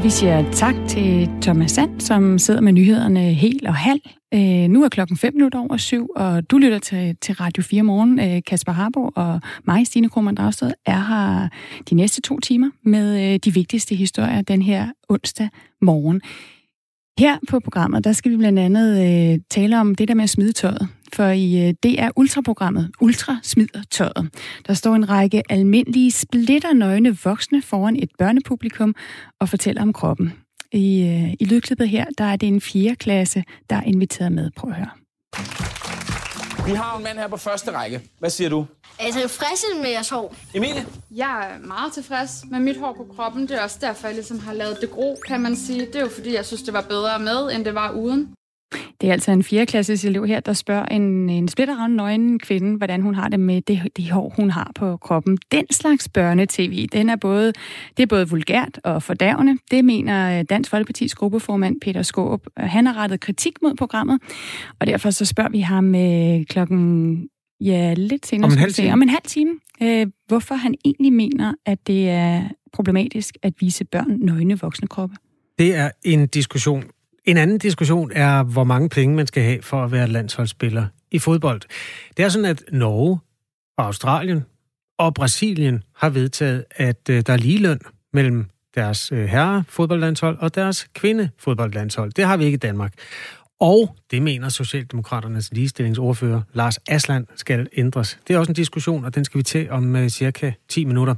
Og vi siger tak til Thomas Sand, som sidder med nyhederne helt og halv. Øh, nu er klokken 5 minutter over syv, og du lytter til, til Radio 4 morgen. Øh, Kasper Harbo og mig, Stine Krohmann Dragsted, er her de næste to timer med øh, de vigtigste historier den her onsdag morgen. Her på programmet, der skal vi blandt andet øh, tale om det der med at smide tøjet. For i øh, DR Ultra-programmet Ultra smider tøjet, der står en række almindelige splitternøgne voksne foran et børnepublikum og fortæller om kroppen. I, øh, i lydklippet her, der er det en 4. klasse, der er inviteret med. Prøv at høre. Vi har en mand her på første række. Hvad siger du? Er I tilfredse med jeres hår? Emilie? Jeg er meget tilfreds med mit hår på kroppen. Det er også derfor, jeg ligesom har lavet det gro, kan man sige. Det er jo fordi, jeg synes, det var bedre med, end det var uden. Det er altså en 4. klasses elev her, der spørger en, en splitterhavn nøgen kvinde, hvordan hun har det med det, det hår, hun har på kroppen. Den slags børnetv, den er både, det er både vulgært og fordærvende. Det mener Dansk Folkepartis gruppeformand Peter Skåb. Han har rettet kritik mod programmet, og derfor så spørger vi ham med klokken Ja, lidt senere. Om en halv time? Om en halv time. Øh, hvorfor han egentlig mener, at det er problematisk at vise børn nøgne voksne kroppe. Det er en diskussion. En anden diskussion er, hvor mange penge man skal have for at være landsholdsspiller i fodbold. Det er sådan, at Norge og Australien og Brasilien har vedtaget, at øh, der er lige løn mellem deres øh, herre fodboldlandshold og deres kvindefodboldlandshold. Det har vi ikke i Danmark. Og det mener Socialdemokraternes ligestillingsordfører Lars Asland skal ændres. Det er også en diskussion, og den skal vi til om øh, cirka 10 minutter.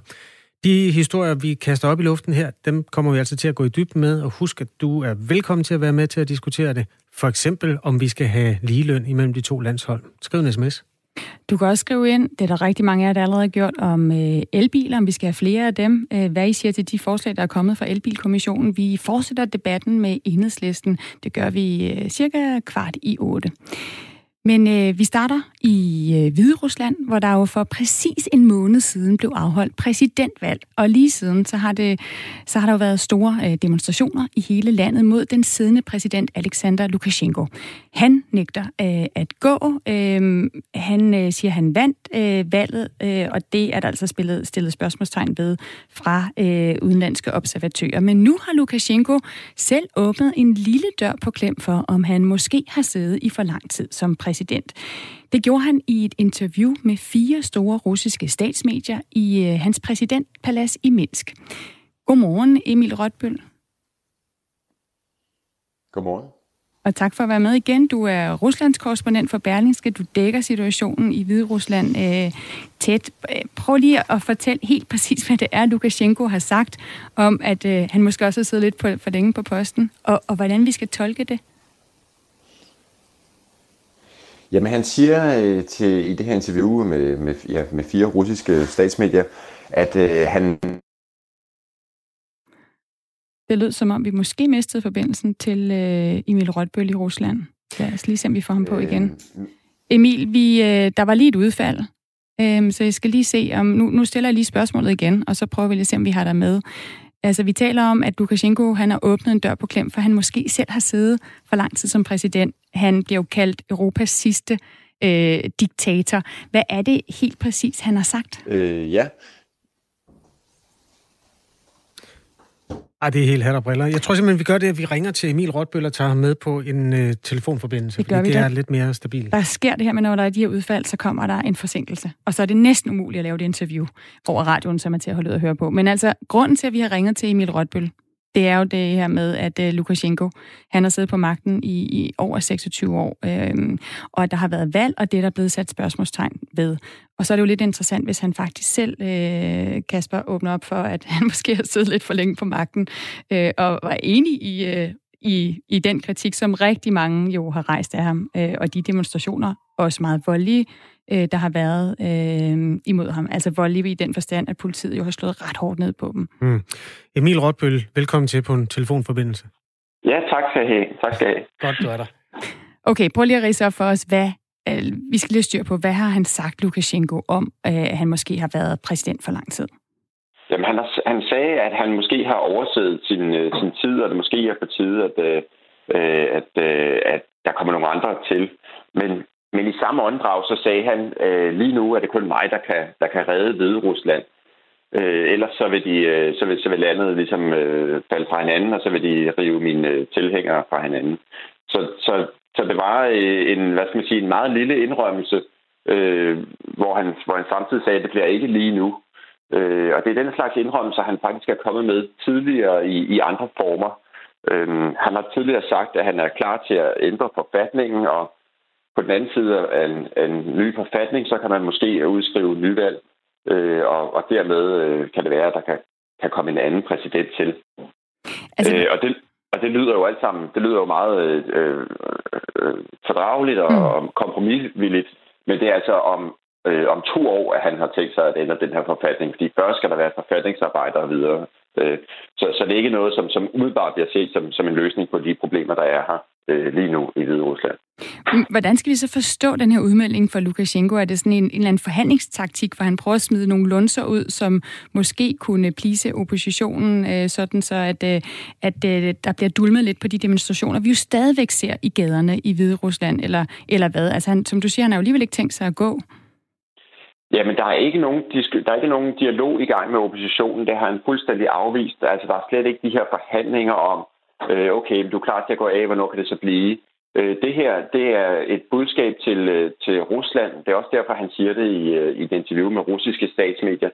De historier, vi kaster op i luften her, dem kommer vi altså til at gå i dybden med, og husk, at du er velkommen til at være med til at diskutere det. For eksempel, om vi skal have ligeløn imellem de to landshold. Skriv en sms. Du kan også skrive ind, det er der rigtig mange af jer, der allerede har gjort, om øh, elbiler, om vi skal have flere af dem. Øh, hvad I siger til de forslag, der er kommet fra Elbilkommissionen. Vi fortsætter debatten med enhedslisten. Det gør vi øh, cirka kvart i otte. Men øh, vi starter i øh, Hvide Rusland, hvor der jo for præcis en måned siden blev afholdt præsidentvalg. Og lige siden, så har, det, så har der jo været store øh, demonstrationer i hele landet mod den siddende præsident Alexander Lukashenko. Han nægter øh, at gå. Øh, han øh, siger, at han vandt øh, valget, øh, og det er der altså spillet, stillet spørgsmålstegn ved fra øh, udenlandske observatører. Men nu har Lukashenko selv åbnet en lille dør på klem for, om han måske har siddet i for lang tid som præsident præsident. Det gjorde han i et interview med fire store russiske statsmedier i øh, hans præsidentpalads i Minsk. Godmorgen, Emil Rotbøl. Godmorgen. Og tak for at være med igen. Du er Ruslands korrespondent for Berlingske. Du dækker situationen i Hvide Rusland øh, tæt. Prøv lige at fortælle helt præcis, hvad det er, Lukashenko har sagt om, at øh, han måske også har siddet lidt på, for længe på posten, og, og hvordan vi skal tolke det. Jamen han siger øh, til, i det her interview med, med, ja, med fire russiske statsmedier, at øh, han... Det lød som om, vi måske mistede forbindelsen til øh, Emil Rotbøl i Rusland. Lad os lige se, om vi får ham på øh, igen. Emil, vi, øh, der var lige et udfald, øh, så jeg skal lige se, om nu, nu stiller jeg lige spørgsmålet igen, og så prøver vi lige at se, om vi har dig med. Altså, vi taler om, at Lukashenko han har åbnet en dør på klem, for han måske selv har siddet for lang tid som præsident. Han bliver jo kaldt Europas sidste øh, diktator. Hvad er det helt præcis, han har sagt? Øh, ja, Ej, det er helt hat og briller. Jeg tror simpelthen, vi gør det, at vi ringer til Emil Rotbøl og tager ham med på en øh, telefonforbindelse, det gør fordi vi det da. er lidt mere stabilt. Der sker det her med, når der er de her udfald, så kommer der en forsinkelse. Og så er det næsten umuligt at lave det interview over radioen, som er til at holde ud og høre på. Men altså, grunden til, at vi har ringet til Emil Rotbøl, det er jo det her med, at øh, uh, Lukashenko, han har siddet på magten i, i over 26 år, øh, og at der har været valg, og det er der blevet sat spørgsmålstegn ved. Og så er det jo lidt interessant, hvis han faktisk selv, øh, Kasper, åbner op for, at han måske har siddet lidt for længe på magten, øh, og var enig i, øh, i, i den kritik, som rigtig mange jo har rejst af ham, øh, og de demonstrationer, også meget voldelige, øh, der har været øh, imod ham. Altså voldelige i den forstand, at politiet jo har slået ret hårdt ned på dem. Mm. Emil Rotbøl, velkommen til på en telefonforbindelse. Ja, tak skal I have. Tak skal I have. Godt, du er der. Okay, prøv lige at rise op for os, hvad øh, vi skal lige styr på, hvad har han sagt, Lukashenko, om øh, at han måske har været præsident for lang tid? Jamen, han, har, han sagde, at han måske har overset sin, øh, sin tid, og det måske er på tide, at, øh, at, øh, at der kommer nogle andre til. Men, men i samme åndedrag, så sagde han, øh, lige nu er det kun mig, der kan, der kan redde Hvide Rusland. Øh, ellers så vil, de, øh, så, vil, så vil landet ligesom øh, falde fra hinanden, og så vil de rive mine øh, tilhængere fra hinanden. Så, så, så det var øh, en, hvad skal man sige, en meget lille indrømmelse, øh, hvor, han, hvor han samtidig sagde, at det bliver ikke lige nu. Øh, og det er den slags indrømmelser, han faktisk er kommet med tidligere i, i andre former. Øh, han har tidligere sagt, at han er klar til at ændre forfatningen, og på den anden side af en, en ny forfatning, så kan man måske udskrive nyvalg, øh, og, og dermed øh, kan det være, at der kan, kan komme en anden præsident til. Altså... Øh, og det, og det lyder jo alt sammen, det lyder jo meget øh, øh, øh fordrageligt og, mm. og kompromisvilligt, men det er altså om, øh, om to år, at han har tænkt sig at ændre den her forfatning, fordi først skal der være forfatningsarbejder og videre. Øh, så, så det er ikke noget, som, som umiddelbart bliver set som, som en løsning på de problemer, der er her øh, lige nu i Hvide Rusland. Mm, hvordan skal vi så forstå den her udmelding fra Lukashenko? Er det sådan en, en eller anden forhandlingstaktik, hvor han prøver at smide nogle lunser ud, som måske kunne plise oppositionen, øh, sådan så at, øh, at øh, der bliver dulmet lidt på de demonstrationer, vi jo stadigvæk ser i gaderne i Hvide Rusland, eller, eller hvad? Altså han, som du siger, han har jo alligevel ikke tænkt sig at gå. Jamen, der er, ikke nogen, der er ikke nogen dialog i gang med oppositionen. Det har han fuldstændig afvist. Altså, der er slet ikke de her forhandlinger om, øh, okay, du er klar til at gå af, hvornår kan det så blive? Øh, det her, det er et budskab til, øh, til Rusland. Det er også derfor, han siger det i, øh, i et interview med russiske statsmedier.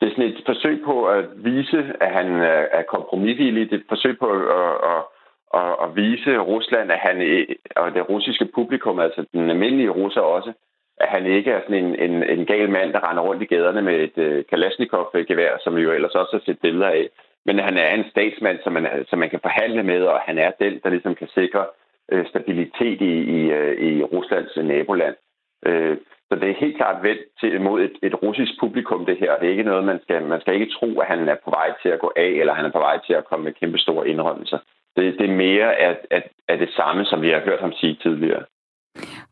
Det er sådan et forsøg på at vise, at han øh, er kompromisvillig. Det er et forsøg på at, at, at, at vise Rusland, at han, og det russiske publikum, altså den almindelige russer også, at han ikke er sådan en, en, en gal mand, der render rundt i gaderne med et Kalashnikov-gevær, som vi jo ellers også har set billeder af. Men han er en statsmand, som man, som man kan forhandle med, og han er den, der ligesom kan sikre Øh, stabilitet i, i, øh, i Ruslands naboland. Uh, så det er helt klart vendt til, mod et, et russisk publikum, det her. Det er ikke noget, man skal, man skal ikke tro, at han er på vej til at gå af, eller han er på vej til at komme med kæmpe store indrømmelser. Det, det er mere af, af, af det samme, som vi har hørt ham sige tidligere.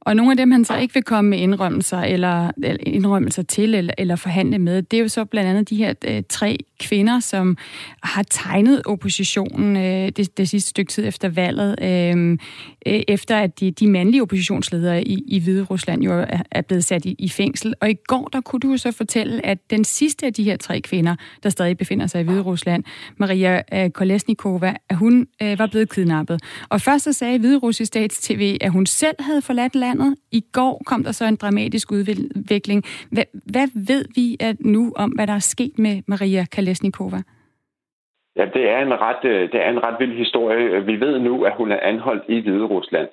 Og nogle af dem, han så ikke vil komme med indrømmelser, eller, eller indrømmelser til, eller, eller forhandle med, det er jo så blandt andet de her øh, tre kvinder, som har tegnet oppositionen øh, det, det sidste stykke tid efter valget, øh, øh, efter at de, de mandlige oppositionsledere i, i Hvide Rusland jo er, er blevet sat i, i fængsel. Og i går, der kunne du jo så fortælle, at den sidste af de her tre kvinder, der stadig befinder sig i Hvide Rusland, Maria øh, Kolesnikova, at hun øh, var blevet kidnappet. Og først så sagde Hvide Russisk Stats TV, at hun selv havde forladt landet. I går kom der så en dramatisk udvikling. Hvad, hvad ved vi at nu om, hvad der er sket med Maria Kalesnikova? Ja, det er, en ret, øh, det er en ret vild historie. Vi ved nu, at hun er anholdt i Hvide Rusland.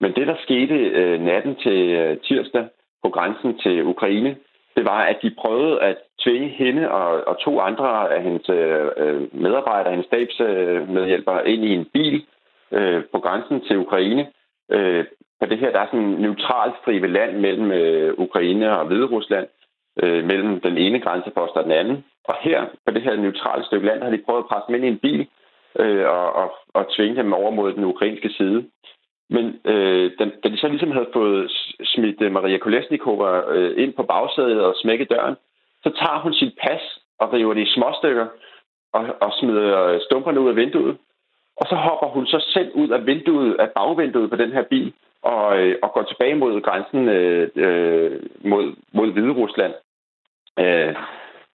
Men det, der skete øh, natten til øh, tirsdag på grænsen til Ukraine, det var, at de prøvede at tvinge hende og, og to andre af hendes øh, medarbejdere, hendes stabsmedhjælpere, ind i en bil øh, på grænsen til Ukraine. Øh, på det her, der er sådan en neutralt stribe land mellem øh, Ukraine og Hviderusland, øh, mellem den ene grænsepost og den anden. Og her, på det her neutrale stykke land, har de prøvet at presse dem ind i en bil øh, og, og, og tvinge dem over mod den ukrainske side. Men øh, den, da de så ligesom havde fået smidt øh, Maria Kolesnikova øh, ind på bagsædet og smækket døren, så tager hun sit pas og river det i småstykker og, og smider øh, stumperne ud af vinduet. Og så hopper hun så selv ud af vinduet, af bagvinduet på den her bil, og, øh, og går tilbage mod grænsen øh, øh, mod, mod Hvide Rusland. Øh,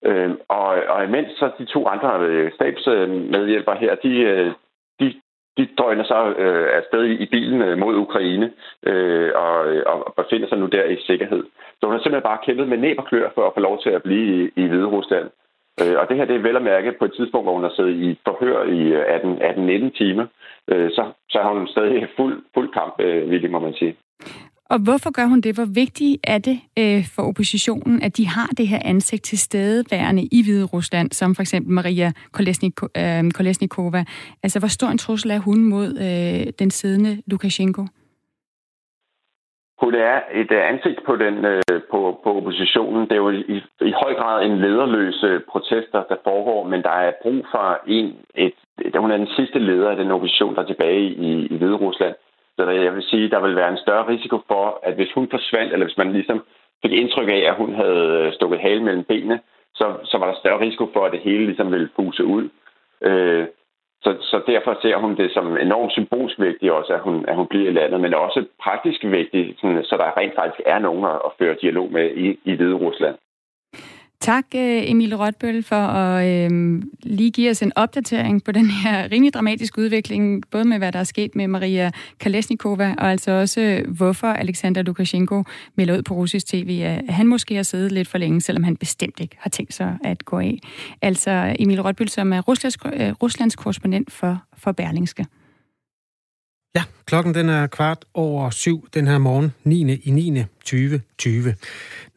øh, og, og imens så de to andre øh, stabsmedhjælpere her, de, øh, de, de drøner så øh, afsted i, i bilen øh, mod Ukraine øh, og, og befinder sig nu der i sikkerhed. Så hun har simpelthen bare kæmpet med næb og klør for at få lov til at blive i, i Hvide Rusland. Øh, og det her det er vel at mærke på et tidspunkt, hvor hun har siddet i forhør i øh, 18-19 timer. Øh, så, så har hun stadig fuld, fuld kamp, øh, må man sige. Og hvorfor gør hun det? Hvor vigtigt er det øh, for oppositionen, at de har det her ansigt til stedeværende i Hvide Rusland, som for eksempel Maria Kolesnik, øh, Kolesnikova? Altså, hvor stor en trussel er hun mod øh, den siddende Lukashenko? Hun et øh, ansigt på, den, øh, på, på oppositionen. Det er jo i, i høj grad en lederløs protester, der foregår, men der er brug for en, et, hun er den sidste leder af den opposition, der er tilbage i, i Hvide Rusland. Så der, jeg vil sige, der vil være en større risiko for, at hvis hun forsvandt, eller hvis man ligesom fik indtryk af, at hun havde øh, stukket hale mellem benene, så, så var der større risiko for, at det hele ligesom ville fuse ud. Øh, så, så derfor ser hun det som enormt symbolsk vigtigt også, at hun, at hun bliver i landet, men også praktisk vigtigt, sådan, så der rent faktisk er nogen at, at føre dialog med i, i Hvide Rusland. Tak, øh, Emil Rotbøl, for at øh, lige give os en opdatering på den her rimelig dramatiske udvikling, både med hvad der er sket med Maria Kalesnikova, og altså også øh, hvorfor Alexander Lukashenko melder ud på russisk tv, at han måske har siddet lidt for længe, selvom han bestemt ikke har tænkt sig at gå af. Altså Emil Rotbøl, som er Ruslands, øh, Ruslands korrespondent for, for Berlingske. Ja, klokken den er kvart over syv den her morgen, 9. i 9. 2020.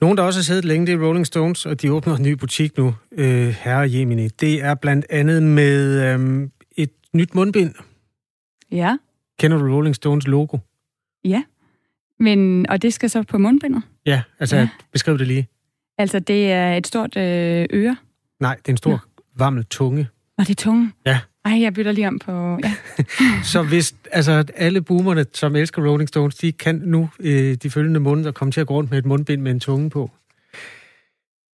Nogen, der også har siddet længe, det er Rolling Stones, og de åbner en ny butik nu, øh, herre Jemini. Det er blandt andet med øh, et nyt mundbind. Ja. Kender du Rolling Stones logo? Ja, men, og det skal så på mundbindet? Ja, altså ja. beskriv det lige. Altså, det er et stort øh, øre? Nej, det er en stor, ja. varmel tunge. Og det tunge? Ja. Ej, jeg bytter lige om på... Ja. så hvis altså, alle boomerne, som elsker Rolling Stones, de kan nu øh, de følgende måneder komme til at gå rundt med et mundbind med en tunge på.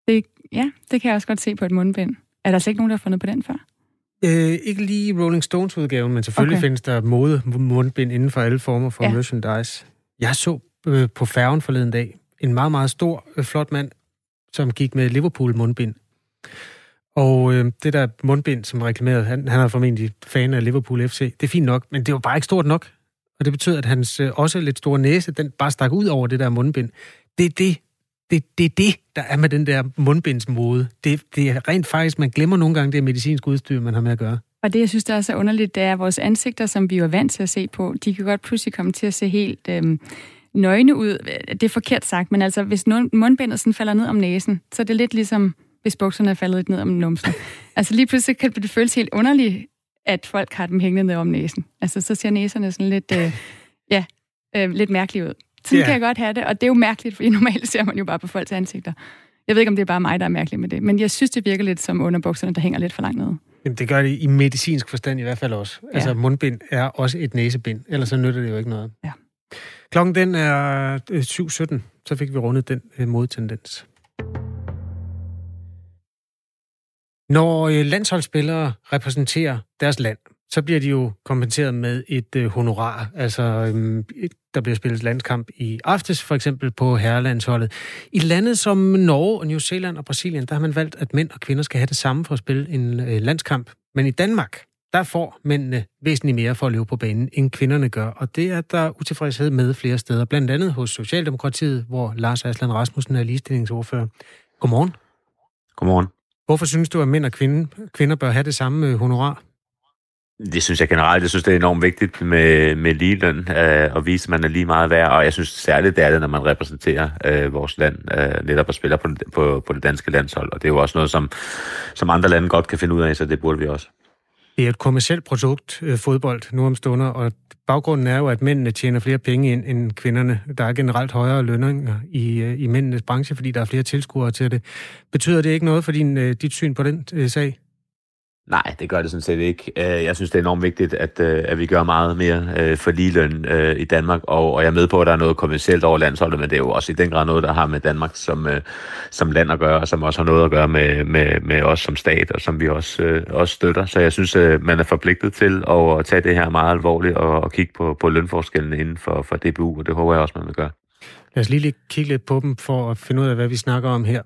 Det, ja, det kan jeg også godt se på et mundbind. Er der slet ikke nogen, der har fundet på den før? Øh, ikke lige Rolling Stones-udgaven, men selvfølgelig okay. findes der mode mundbind inden for alle former for ja. merchandise. Jeg så øh, på færgen forleden dag en meget, meget stor, øh, flot mand, som gik med Liverpool-mundbind. Og øh, det der mundbind, som reklamerede, han, han er formentlig fan af Liverpool FC. Det er fint nok, men det var bare ikke stort nok. Og det betød, at hans øh, også lidt store næse, den bare stak ud over det der mundbind. Det er det, det, det det, der er med den der mundbindsmode. Det, det er rent faktisk, man glemmer nogle gange det medicinske udstyr, man har med at gøre. Og det, jeg synes, der er så underligt, det er, at vores ansigter, som vi er vant til at se på, de kan godt pludselig komme til at se helt øh, nøgne ud. Det er forkert sagt, men altså, hvis mundbindet sådan falder ned om næsen, så er det lidt ligesom hvis bukserne er faldet lidt ned om numsen. altså lige pludselig kan det føles helt underligt, at folk har dem hængende ned om næsen. Altså så ser næserne sådan lidt, øh, ja, øh, lidt mærkeligt ud. Sådan yeah. kan jeg godt have det, og det er jo mærkeligt, fordi normalt ser man jo bare på folks ansigter. Jeg ved ikke, om det er bare mig, der er mærkelig med det, men jeg synes, det virker lidt som underbukserne, der hænger lidt for langt nede. Jamen, det gør det i medicinsk forstand i hvert fald også. Ja. Altså, mundbind er også et næsebind, ellers så nytter det jo ikke noget. Ja. Klokken den er 7.17, øh, så fik vi rundet den øh, modtendens. Når øh, landsholdsspillere repræsenterer deres land, så bliver de jo kompenseret med et øh, honorar. Altså, øh, der bliver spillet landskamp i aftes, for eksempel på herrelandsholdet. I lande som Norge og New Zealand og Brasilien, der har man valgt, at mænd og kvinder skal have det samme for at spille en øh, landskamp. Men i Danmark, der får mændene væsentligt mere for at leve på banen, end kvinderne gør. Og det er der utilfredshed med flere steder. Blandt andet hos Socialdemokratiet, hvor Lars Aslan Rasmussen er ligestillingsordfører. Godmorgen. Godmorgen. Hvorfor synes du, at mænd og kvinde, kvinder bør have det samme øh, honorar? Det synes jeg generelt. Jeg synes, det er enormt vigtigt med, med ligeløn øh, at vise, at man er lige meget værd. Og jeg synes særligt, det er det, når man repræsenterer øh, vores land øh, netop og spiller på, på, på det danske landshold. Og det er jo også noget, som, som andre lande godt kan finde ud af, så det burde vi også. Det er et kommersielt produkt, øh, fodbold, nu om stunder, og baggrunden er jo, at mændene tjener flere penge ind end kvinderne. Der er generelt højere lønninger i, øh, i mændenes branche, fordi der er flere tilskuere til det. Betyder det ikke noget for din, øh, dit syn på den sag? Nej, det gør det sådan set ikke. Øh, jeg synes, det er enormt vigtigt, at, øh, at vi gør meget mere øh, for ligeløn i Danmark, og, og jeg er med på, at der er noget kommersielt over landsholdet, men det er jo også i den grad noget, der har med Danmark som, som land at gøre, og som også har noget at gøre med, med, med os som stat, og som vi også, også støtter. Så jeg synes, man er forpligtet til at tage det her meget alvorligt og, og kigge på, på lønforskellen inden for, for DBU, og det håber jeg også, man vil gøre. Lad os lige kigge lidt på dem for at finde ud af, hvad vi snakker om her.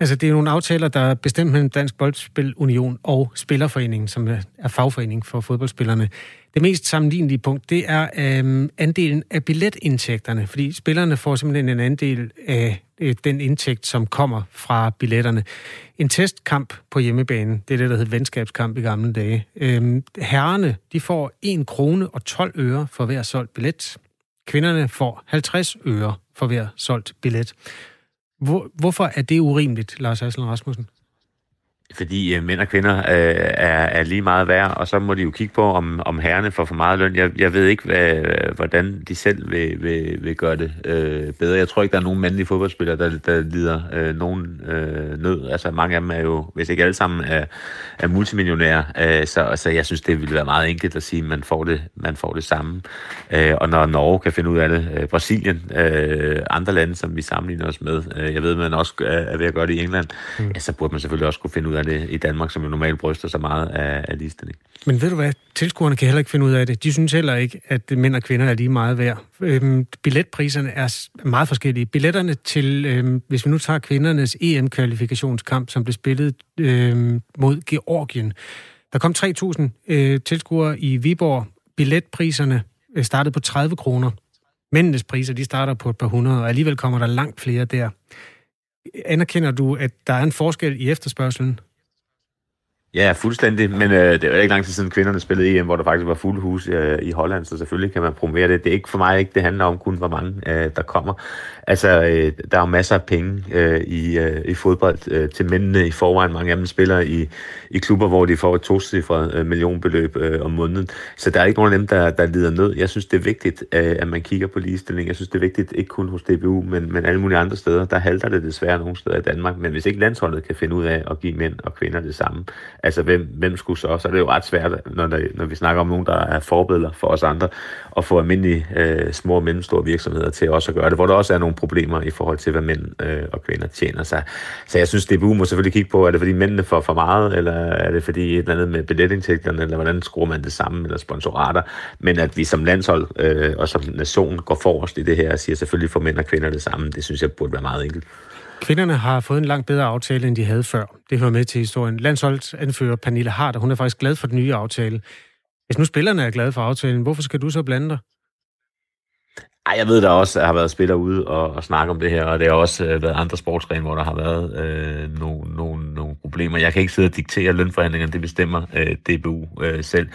Altså, det er nogle aftaler, der er bestemt mellem Dansk Boldspil Union og Spillerforeningen, som er fagforening for fodboldspillerne. Det mest sammenlignelige punkt, det er øhm, andelen af billetindtægterne, fordi spillerne får simpelthen en andel af øh, den indtægt, som kommer fra billetterne. En testkamp på hjemmebane, det er det, der hedder venskabskamp i gamle dage. Øhm, herrerne, de får 1 krone og 12 øre for hver solgt billet. Kvinderne får 50 øre for hver solgt billet. Hvor, hvorfor er det urimeligt, Lars Aslan Rasmussen? Fordi øh, mænd og kvinder øh, er, er lige meget værd, og så må de jo kigge på, om, om herrene får for meget løn. Jeg, jeg ved ikke, hvad, hvordan de selv vil, vil, vil gøre det øh, bedre. Jeg tror ikke, der er nogen mandlige fodboldspillere, der, der lider øh, nogen øh, nød. Altså mange af dem er jo, hvis ikke alle sammen, er, er multimillionære. Øh, så, så jeg synes, det ville være meget enkelt at sige, at man får det, man får det samme. Øh, og når Norge kan finde ud af det, øh, Brasilien, øh, andre lande, som vi sammenligner os med, øh, jeg ved, man også er ved at gøre det i England, mm. ja, så burde man selvfølgelig også kunne finde ud af det i Danmark, som jo normalt bryster sig meget af, af ligestilling. Men ved du hvad, tilskuerne kan heller ikke finde ud af det. De synes heller ikke, at mænd og kvinder er lige meget værd. Øhm, billetpriserne er meget forskellige. Billetterne til, øhm, hvis vi nu tager kvindernes EM-kvalifikationskamp, som blev spillet øhm, mod Georgien, der kom 3.000 øh, tilskuere i Viborg. Billetpriserne øh, startede på 30 kroner. Mændenes priser, de starter på et par hundrede, og alligevel kommer der langt flere der. Anerkender du, at der er en forskel i efterspørgselen? Ja, fuldstændig, men øh, det er ikke lang tid siden kvinderne spillede EM, hvor der faktisk var fuld hus øh, i Holland, så selvfølgelig kan man promovere det. Det er ikke for mig ikke, det handler om kun, hvor mange øh, der kommer. Altså, øh, der er jo masser af penge øh, i, øh, i fodbold øh, til mændene i forvejen. Mange af dem spiller i, i klubber, hvor de får et tocifret øh, millionbeløb øh, om måneden. Så der er ikke nogen af dem, der, der lider nød. Jeg synes, det er vigtigt, øh, at man kigger på ligestilling. Jeg synes, det er vigtigt, ikke kun hos DBU, men, men alle mulige andre steder. Der halter det desværre nogle steder i Danmark. Men hvis ikke landsholdet kan finde ud af at give mænd og kvinder det samme, altså hvem, hvem skulle så? Så er det jo ret svært, når, der, når vi snakker om nogen, der er forbilleder for os andre, at få almindelige øh, små og mellemstore virksomheder til også at gøre det, hvor der også er nogle problemer i forhold til, hvad mænd øh, og kvinder tjener sig. Så jeg synes, DBU må selvfølgelig kigge på, er det fordi mændene får for meget, eller er det fordi et eller andet med billetindtægterne, eller hvordan skruer man det sammen, eller sponsorater, men at vi som landshold øh, og som nation går forrest i det her og siger selvfølgelig for mænd og kvinder det samme, det synes jeg burde være meget enkelt. Kvinderne har fået en langt bedre aftale, end de havde før. Det hører med til historien. Landsholdsanfører Pernille Harder, hun er faktisk glad for den nye aftale. Hvis nu spillerne er glade for aftalen, hvorfor skal du så blande dig? Ej, jeg ved, der også har været spillere ude og, og snakke om det her, og det har også øh, været andre sportsgrene, hvor der har været øh, nogle, nogle, nogle problemer. Jeg kan ikke sidde og diktere lønforhandlingerne, det bestemmer øh, DBU øh, selv.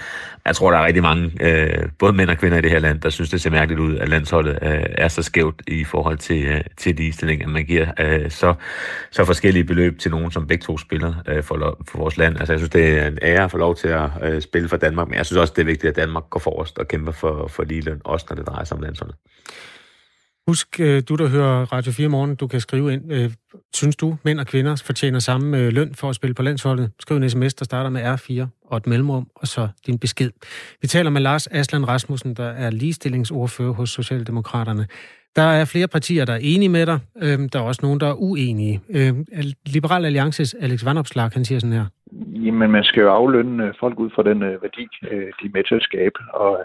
Jeg tror, der er rigtig mange, øh, både mænd og kvinder i det her land, der synes, det ser mærkeligt ud, at landsholdet øh, er så skævt i forhold til, øh, til ligestilling, at man giver øh, så, så forskellige beløb til nogen, som begge to spiller øh, for, for vores land. Altså, jeg synes, det er en ære at få lov til at øh, spille for Danmark, men jeg synes også, det er vigtigt, at Danmark går forrest og kæmper for, for ligeløn, også når det drejer sig om landsholdet. Husk, øh, du der hører Radio 4 morgen, du kan skrive ind. Øh, synes du, mænd og kvinder fortjener samme øh, løn for at spille på landsholdet? Skriv en sms, der starter med R4 og et mellemrum, og så din besked. Vi taler med Lars Aslan Rasmussen, der er ligestillingsordfører hos Socialdemokraterne. Der er flere partier, der er enige med dig. Øhm, der er også nogen, der er uenige. Øhm, Liberal Alliances Alex Vandopslag, han siger sådan her. Jamen, man skal jo aflønne folk ud fra den værdi, de er med til at skabe. Og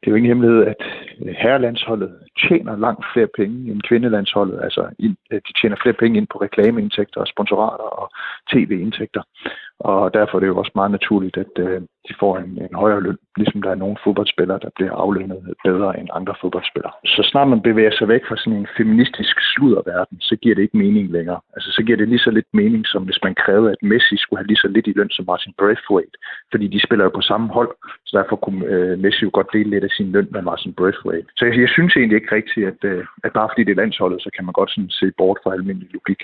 det er jo ingen hemmelighed, at øh, herrelandsholdet tjener langt flere penge end kvindelandsholdet. Altså, de tjener flere penge ind på reklameindtægter, og sponsorater og tv-indtægter. Og derfor er det jo også meget naturligt, at øh, de får en, en højere løn, ligesom der er nogle fodboldspillere, der bliver aflønnet bedre end andre fodboldspillere. Så snart man bevæger sig væk fra sådan en feministisk sludderverden, så giver det ikke mening længere. Altså så giver det lige så lidt mening, som hvis man krævede, at Messi skulle have lige så lidt i løn som Martin Braithwaite. Fordi de spiller jo på samme hold, så derfor kunne øh, Messi jo godt dele lidt af sin løn med Martin Braithwaite. Så jeg, jeg synes egentlig ikke rigtigt, at, øh, at bare fordi det er landsholdet, så kan man godt sådan se bort fra almindelig logik.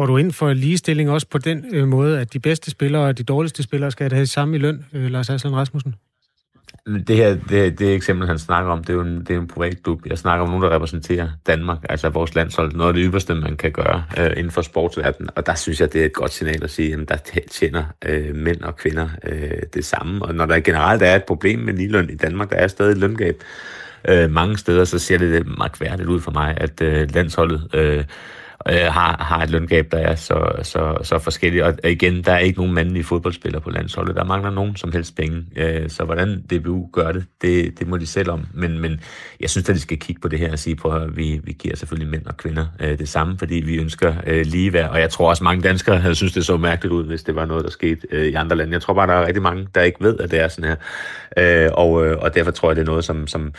Går du ind for ligestilling også på den øh, måde, at de bedste spillere og de dårligste spillere skal have det samme i løn, øh, Lars Aslan Rasmussen? Det her, det, det eksempel, han snakker om, det er jo en, det er en privat klub. Jeg snakker om nogen, der repræsenterer Danmark, altså vores landshold. Noget af det ypperste, man kan gøre øh, inden for sportsverdenen. Og der synes jeg, det er et godt signal at sige, at der tjener øh, mænd og kvinder øh, det samme. Og når der generelt er et problem med ligeløn i Danmark, der er stadig et løngab øh, mange steder, så ser det mærkværdigt ud for mig, at øh, landsholdet... Øh, øh, har, har et løngab, der er så, så, så forskelligt. Og igen, der er ikke nogen mandlige fodboldspillere på landsholdet. Der mangler nogen som helst penge. Øh, så hvordan DBU gør det, det, det må de selv om. Men, men jeg synes, at de skal kigge på det her og sige, på, at vi, vi giver selvfølgelig mænd og kvinder øh, det samme, fordi vi ønsker øh, ligeværd. Og jeg tror også, mange danskere havde synes, det så mærkeligt ud, hvis det var noget, der skete øh, i andre lande. Jeg tror bare, der er rigtig mange, der ikke ved, at det er sådan her. Øh, og, øh, og derfor tror jeg, det er noget, som, som,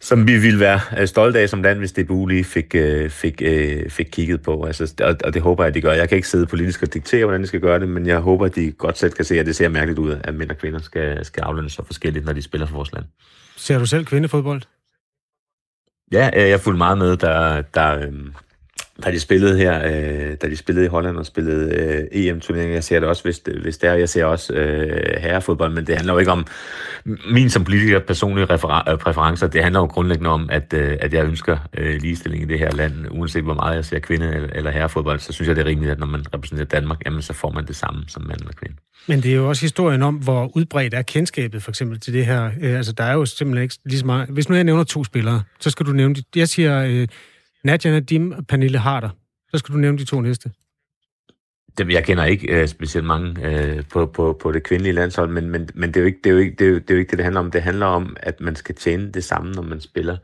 som vi ville være øh, stolte af som land, hvis DBU lige fik, øh, fik, øh, fik kigget på. Altså, og, og det håber jeg, at de gør. Jeg kan ikke sidde politisk og diktere, hvordan de skal gøre det, men jeg håber, at de godt selv kan se, at det ser mærkeligt ud, at mænd og kvinder skal, skal aflønnes så forskelligt, når de spiller for vores land. Ser du selv kvindefodbold? Ja, jeg fulgte meget med, der, der, da de spillede her, øh, da de spillede i Holland og spillede øh, EM-turneringen, jeg ser det også, hvis det, hvis det er, jeg ser også øh, herrefodbold, men det handler jo ikke om min som politiker personlige refer- øh, præferencer, det handler jo grundlæggende om, at, øh, at jeg ønsker øh, ligestilling i det her land, uanset hvor meget jeg ser kvinde- eller, eller herrefodbold, så synes jeg, det er rimeligt, at når man repræsenterer Danmark, jamen så får man det samme som mand eller kvinde. Men det er jo også historien om, hvor udbredt er kendskabet for eksempel til det her. Øh, altså, der er jo simpelthen ikke lige så meget... Hvis nu jeg nævner to spillere, så skal du nævne... Jeg siger... Øh, Nadia Nadim og Pernille Harder. Så skal du nævne de to næste. Dem, jeg kender ikke øh, specielt mange øh, på, på, på det kvindelige landshold, men, men, men det, er jo ikke, det, er jo ikke, det, er jo, det er jo ikke det, det handler om. Det handler om, at man skal tjene det samme, når man spiller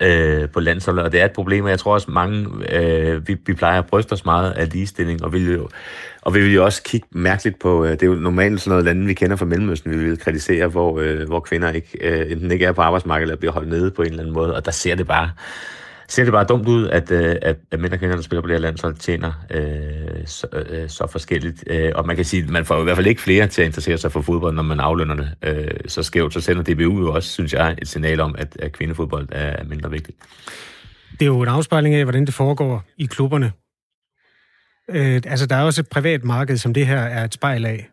øh, på landsholdet, og det er et problem, og jeg tror også mange, øh, vi, vi plejer at bryste os meget af ligestilling, og vi vil jo, og vi vil jo også kigge mærkeligt på, øh, det er jo normalt sådan noget lande, vi kender fra Mellemøsten, vi vil kritisere, hvor, øh, hvor kvinder ikke, øh, enten ikke er på arbejdsmarkedet, eller bliver holdt nede på en eller anden måde, og der ser det bare, ser det bare dumt ud, at, øh, at, at mænd og kvinder, der spiller på det her landshold, tjener øh, så, øh, så forskelligt. Øh, og man kan sige, at man får i hvert fald ikke flere til at interessere sig for fodbold, når man aflønner det øh, så skævt. Så sender DBU jo også, synes jeg, et signal om, at, at kvindefodbold er mindre vigtigt. Det er jo en afspejling af, hvordan det foregår i klubberne. Øh, altså, der er også et privat marked, som det her er et spejl af.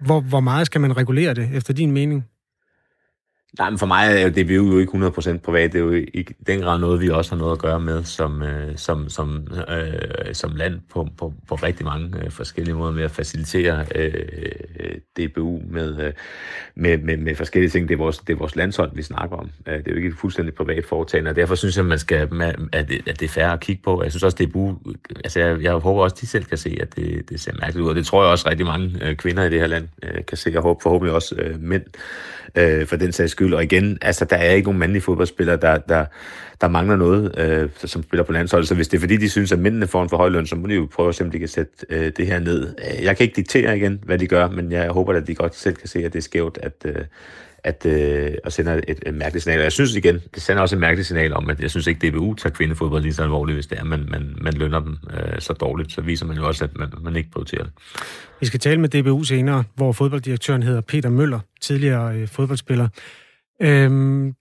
Hvor, hvor meget skal man regulere det, efter din mening? Nej, men for mig er det jo ikke 100% privat. Det er jo i den grad noget, vi også har noget at gøre med som, øh, som, som, øh, som land på, på, på rigtig mange øh, forskellige måder med at facilitere øh, DBU med, øh, med, med, med forskellige ting. Det er, vores, det er vores landshold, vi snakker om. Øh, det er jo ikke et fuldstændig privat foretagende, og derfor synes jeg, man skal, at det, at det er færre at kigge på. Jeg synes også, DBU, altså jeg, jeg håber også, at de selv kan se, at det, det ser mærkeligt ud, og det tror jeg også rigtig mange øh, kvinder i det her land øh, kan se, og håber, forhåbentlig også øh, mænd øh, for den sags skyld. Og igen, altså, der er ikke nogen mandlige fodboldspillere, der, der, der mangler noget, øh, som spiller på landsholdet. Så hvis det er fordi, de synes, at mændene får en for høj løn, så må de jo prøve at se, om de kan sætte øh, det her ned. Øh, jeg kan ikke diktere igen, hvad de gør, men jeg håber, at de godt selv kan se, at det er skævt, at, øh, at, øh, at sende et, et mærkeligt signal. Og jeg synes igen, det sender også et mærkeligt signal om, at jeg synes ikke, DBU tager kvindefodbold lige så alvorligt, hvis det er, man, man, man lønner dem øh, så dårligt. Så viser man jo også, at man, man ikke prioriterer det. Vi skal tale med DBU senere, hvor fodbolddirektøren hedder Peter Møller, tidligere øh, fodboldspiller. Øhm,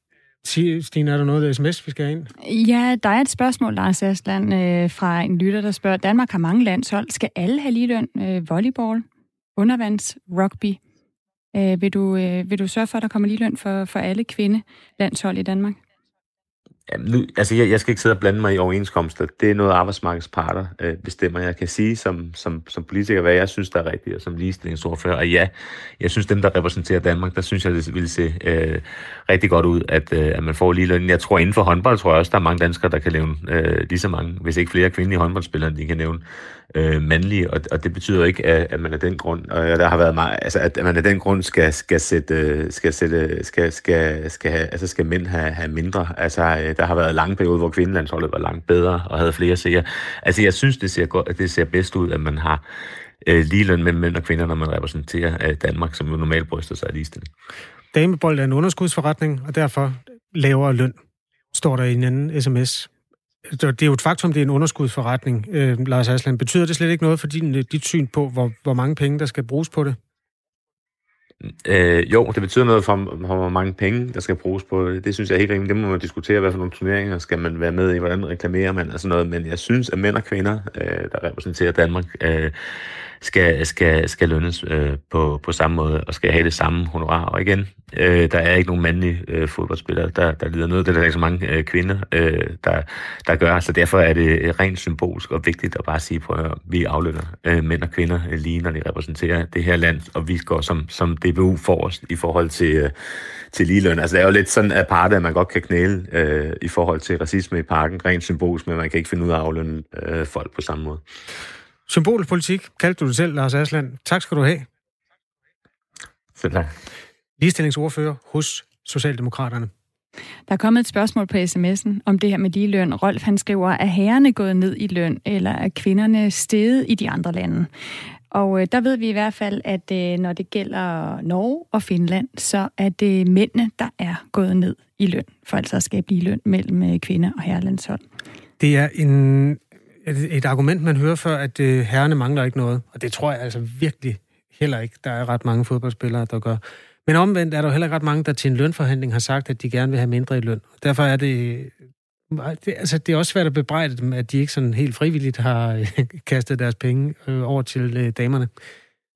Stine, er der noget sms, vi skal have ind? Ja, der er et spørgsmål, Lars Asland, øh, fra en lytter, der spørger, Danmark har mange landshold. Skal alle have ligeløn? Øh, volleyball, undervands, rugby? Øh, vil, du, øh, vil du sørge for, at der kommer ligeløn for, for alle kvinde landshold i Danmark? Jamen, nu, altså jeg, jeg skal ikke sidde og blande mig i overenskomster. Det er noget, arbejdsmarkedsparter øh, bestemmer. Jeg kan sige som, som, som politiker, hvad jeg synes, der er rigtigt, og som ligestillingsordfører. Og ja, jeg synes, dem, der repræsenterer Danmark, der synes jeg, det ville se øh, rigtig godt ud, at, øh, at man får lige løn. Jeg tror, inden for håndbold, tror jeg også, der er mange danskere, der kan nævne øh, lige så mange, hvis ikke flere kvindelige håndboldspillere, de kan nævne øh, mandlige, og, og det betyder ikke, at, at man af den grund, og der har været meget, altså at man af den grund skal, skal sætte, skal sætte, skal, skal, skal have, altså skal mænd have, have mindre. Altså, øh, der har været lange perioder, hvor kvindelandsholdet var langt bedre og havde flere seere. Altså, jeg synes, det ser, godt, det ser bedst ud, at man har øh, ligeløn mellem mænd og kvinder, når man repræsenterer øh, Danmark, som jo normalt bryster sig af ligestilling. Damebold er en underskudsforretning, og derfor lavere løn, står der i en anden sms. Altså, det er jo et faktum, det er en underskudsforretning, øh, Lars Aslan. Betyder det slet ikke noget for din, øh, dit syn på, hvor, hvor mange penge, der skal bruges på det? Øh, jo, det betyder noget for, for, hvor mange penge, der skal bruges på det. Det synes jeg er helt rimeligt. Det må man diskutere, hvad for nogle turneringer skal man være med i, hvordan reklamerer man og sådan noget. Men jeg synes, at mænd og kvinder, øh, der repræsenterer Danmark, øh, skal, skal, skal lønnes øh, på, på samme måde og skal have det samme honorar. Og igen, øh, der er ikke nogen mandlige øh, fodboldspillere, der, der lider noget. Det er der ikke så mange øh, kvinder, øh, der, der gør. Så derfor er det øh, rent symbolsk og vigtigt at bare sige, at vi aflønner øh, mænd og kvinder øh, lige, når de repræsenterer det her land, og vi går som, som DBU forrest i forhold til, øh, til ligeløn. Altså det er jo lidt sådan aparte, at man godt kan knæle øh, i forhold til racisme i parken, rent symbolsk, men man kan ikke finde ud af at aflønne øh, folk på samme måde. Symbolpolitik kaldte du det selv, Lars Asland. Tak skal du have. Selv tak. Ligestillingsordfører hos Socialdemokraterne. Der er kommet et spørgsmål på sms'en om det her med ligeløn. Rolf han skriver, er herrerne gået ned i løn, eller er kvinderne steget i de andre lande? Og øh, der ved vi i hvert fald, at øh, når det gælder Norge og Finland, så er det mændene, der er gået ned i løn, for altså at skabe lige løn mellem øh, kvinder og herrelandshold. Det er en et, et argument, man hører før, at øh, herrene mangler ikke noget. Og det tror jeg altså virkelig heller ikke, der er ret mange fodboldspillere, der gør. Men omvendt er der jo heller ikke ret mange, der til en lønforhandling har sagt, at de gerne vil have mindre i løn. Derfor er det... Øh, det altså, det er også svært at bebrejde dem, at de ikke sådan helt frivilligt har øh, kastet deres penge øh, over til øh, damerne.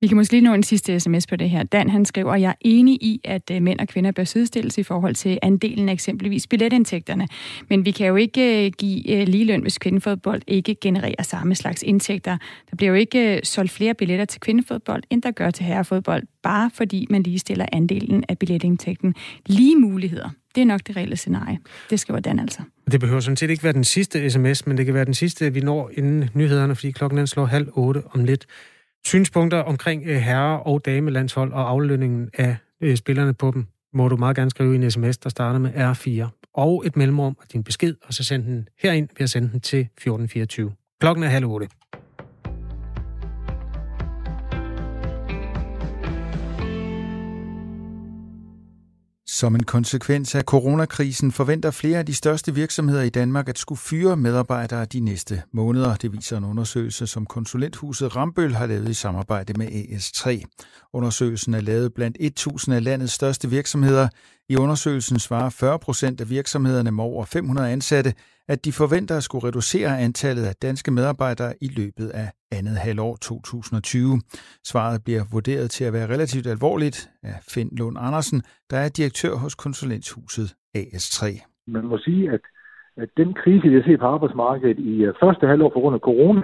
Vi kan måske lige nå en sidste sms på det her. Dan han skriver, at jeg er enig i, at øh, mænd og kvinder bør sidestilles i forhold til andelen af eksempelvis billetindtægterne. Men vi kan jo ikke øh, give øh, ligeløn, hvis kvindefodbold ikke genererer samme slags indtægter. Der bliver jo ikke solgt flere billetter til kvindefodbold, end der gør til herrefodbold, bare fordi man ligestiller andelen af billetindtægten. Lige muligheder, det er nok det reelle scenarie. Det skriver Dan altså. Det behøver sådan set ikke være den sidste sms, men det kan være den sidste, vi når inden nyhederne, fordi klokken den slår halv otte om lidt. Synspunkter omkring øh, herre- og damelandshold og aflønningen af øh, spillerne på dem, må du meget gerne skrive i en sms, der starter med R4 og et mellemrum og din besked, og så send den herind ved at sende den til 1424. Klokken er halv otte. Som en konsekvens af coronakrisen forventer flere af de største virksomheder i Danmark at skulle fyre medarbejdere de næste måneder. Det viser en undersøgelse, som konsulenthuset Rambøl har lavet i samarbejde med AS3. Undersøgelsen er lavet blandt 1000 af landets største virksomheder. I undersøgelsen svarer 40 procent af virksomhederne med over 500 ansatte, at de forventer at skulle reducere antallet af danske medarbejdere i løbet af andet halvår 2020. Svaret bliver vurderet til at være relativt alvorligt af Finn Lund Andersen, der er direktør hos konsulenthuset AS3. Man må sige, at, at den krise, vi har set på arbejdsmarkedet i øh, første halvår på grund af corona,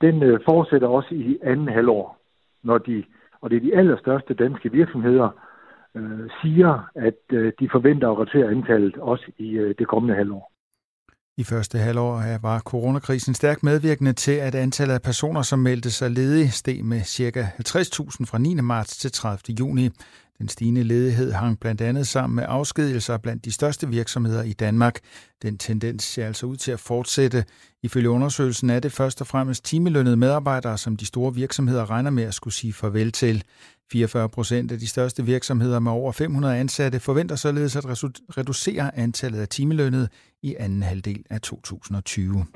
den øh, fortsætter også i anden halvår, når de, og det er de allerstørste danske virksomheder, øh, siger, at øh, de forventer at reducere antallet også i øh, det kommende halvår. I første halvår var coronakrisen stærkt medvirkende til, at antallet af personer, som meldte sig ledige, steg med ca. 50.000 fra 9. marts til 30. juni. Den stigende ledighed hang blandt andet sammen med afskedigelser blandt de største virksomheder i Danmark. Den tendens ser altså ud til at fortsætte. Ifølge undersøgelsen er det først og fremmest timelønnede medarbejdere, som de store virksomheder regner med at skulle sige farvel til. 44 procent af de største virksomheder med over 500 ansatte forventer således at reducere antallet af timelønnede i anden halvdel af 2020.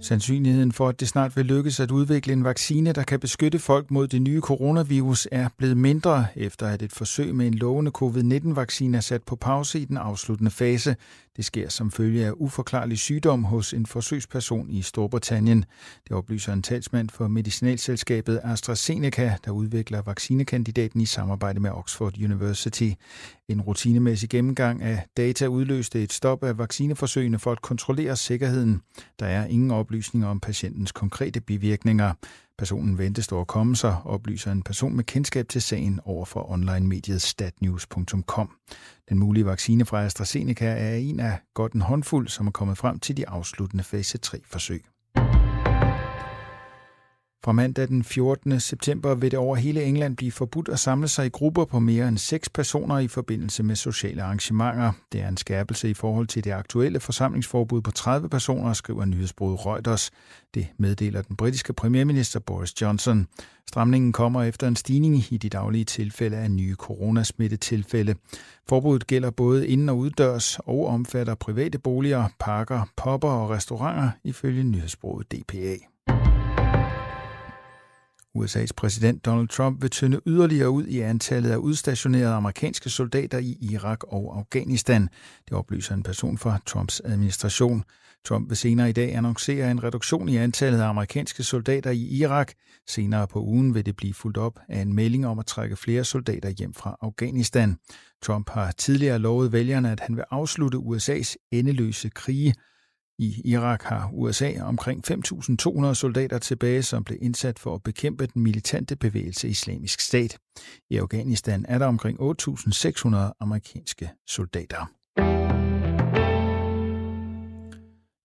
Sandsynligheden for, at det snart vil lykkes at udvikle en vaccine, der kan beskytte folk mod det nye coronavirus, er blevet mindre, efter at et forsøg med en lovende covid-19-vaccine er sat på pause i den afsluttende fase. Det sker som følge af uforklarlig sygdom hos en forsøgsperson i Storbritannien. Det oplyser en talsmand for medicinalselskabet AstraZeneca, der udvikler vaccinekandidaten i samarbejde med Oxford University. En rutinemæssig gennemgang af data udløste et stop af vaccineforsøgene for at kontrollere sikkerheden. Der er ingen oplysninger om patientens konkrete bivirkninger. Personen ventes dog at komme sig, oplyser en person med kendskab til sagen over for online-mediet statnews.com. Den mulige vaccine fra AstraZeneca er en af godt en håndfuld, som er kommet frem til de afsluttende fase 3-forsøg. Fra mandag den 14. september vil det over hele England blive forbudt at samle sig i grupper på mere end seks personer i forbindelse med sociale arrangementer. Det er en skærpelse i forhold til det aktuelle forsamlingsforbud på 30 personer, skriver nyhedsbruget Reuters. Det meddeler den britiske premierminister Boris Johnson. Stramningen kommer efter en stigning i de daglige tilfælde af nye coronasmittetilfælde. Forbuddet gælder både inden- og uddørs og omfatter private boliger, parker, popper og restauranter ifølge nyhedsbruget DPA. USA's præsident Donald Trump vil tynde yderligere ud i antallet af udstationerede amerikanske soldater i Irak og Afghanistan. Det oplyser en person fra Trumps administration. Trump vil senere i dag annoncere en reduktion i antallet af amerikanske soldater i Irak. Senere på ugen vil det blive fuldt op af en melding om at trække flere soldater hjem fra Afghanistan. Trump har tidligere lovet vælgerne, at han vil afslutte USA's endeløse krige i Irak har USA omkring 5.200 soldater tilbage, som blev indsat for at bekæmpe den militante bevægelse Islamisk Stat. I Afghanistan er der omkring 8.600 amerikanske soldater.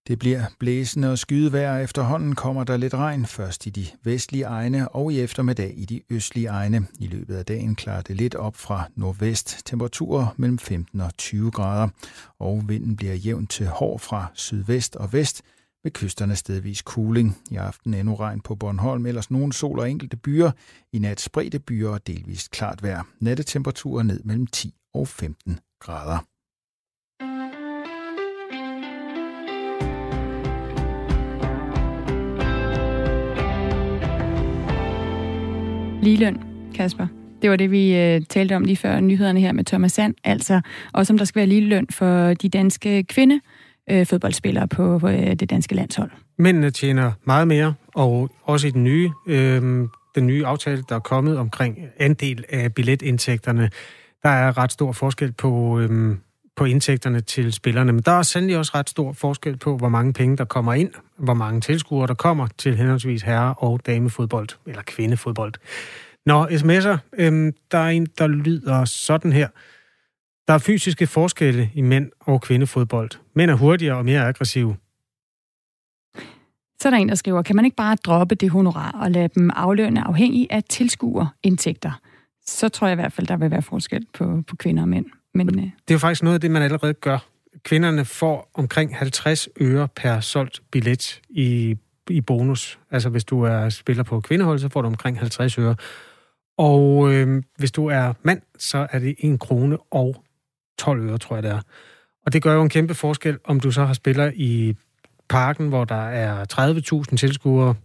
Det bliver blæsende og skydevejr. Efterhånden kommer der lidt regn, først i de vestlige egne og i eftermiddag i de østlige egne. I løbet af dagen klarer det lidt op fra nordvest. Temperaturer mellem 15 og 20 grader, og vinden bliver jævnt til hård fra sydvest og vest, med kysterne stedvis cooling. I aften endnu regn på Bornholm, ellers nogen sol og enkelte byer. I nat spredte byer og delvist klart vejr. Nattetemperaturer ned mellem 10 og 15 grader. Ligeløn, Kasper. Det var det, vi øh, talte om lige før nyhederne her med Thomas Sand. Altså også om der skal være ligeløn for de danske kvinde øh, fodboldspillere på øh, det danske landshold. Mændene tjener meget mere, og også i den nye, øh, den nye aftale, der er kommet omkring andel af billetindtægterne, der er ret stor forskel på, øh, på indtægterne til spillerne. Men der er sandelig også ret stor forskel på, hvor mange penge, der kommer ind, hvor mange tilskuere, der kommer til henholdsvis herre- og damefodbold, eller kvindefodbold. Nå, sms'er, øhm, der er en, der lyder sådan her. Der er fysiske forskelle i mænd og kvindefodbold. Mænd er hurtigere og mere aggressive. Så er der en, der skriver, kan man ikke bare droppe det honorar og lade dem aflønne afhængig af tilskuerindtægter? Så tror jeg i hvert fald, der vil være forskel på, på kvinder og mænd. Men, øh, Det er jo faktisk noget af det, man allerede gør. Kvinderne får omkring 50 øre per solgt billet i, i bonus. Altså hvis du er spiller på kvindehold, så får du omkring 50 øre. Og øh, hvis du er mand, så er det 1 krone og 12 øre, tror jeg det er. Og det gør jo en kæmpe forskel, om du så har spiller i parken, hvor der er 30.000 tilskuere,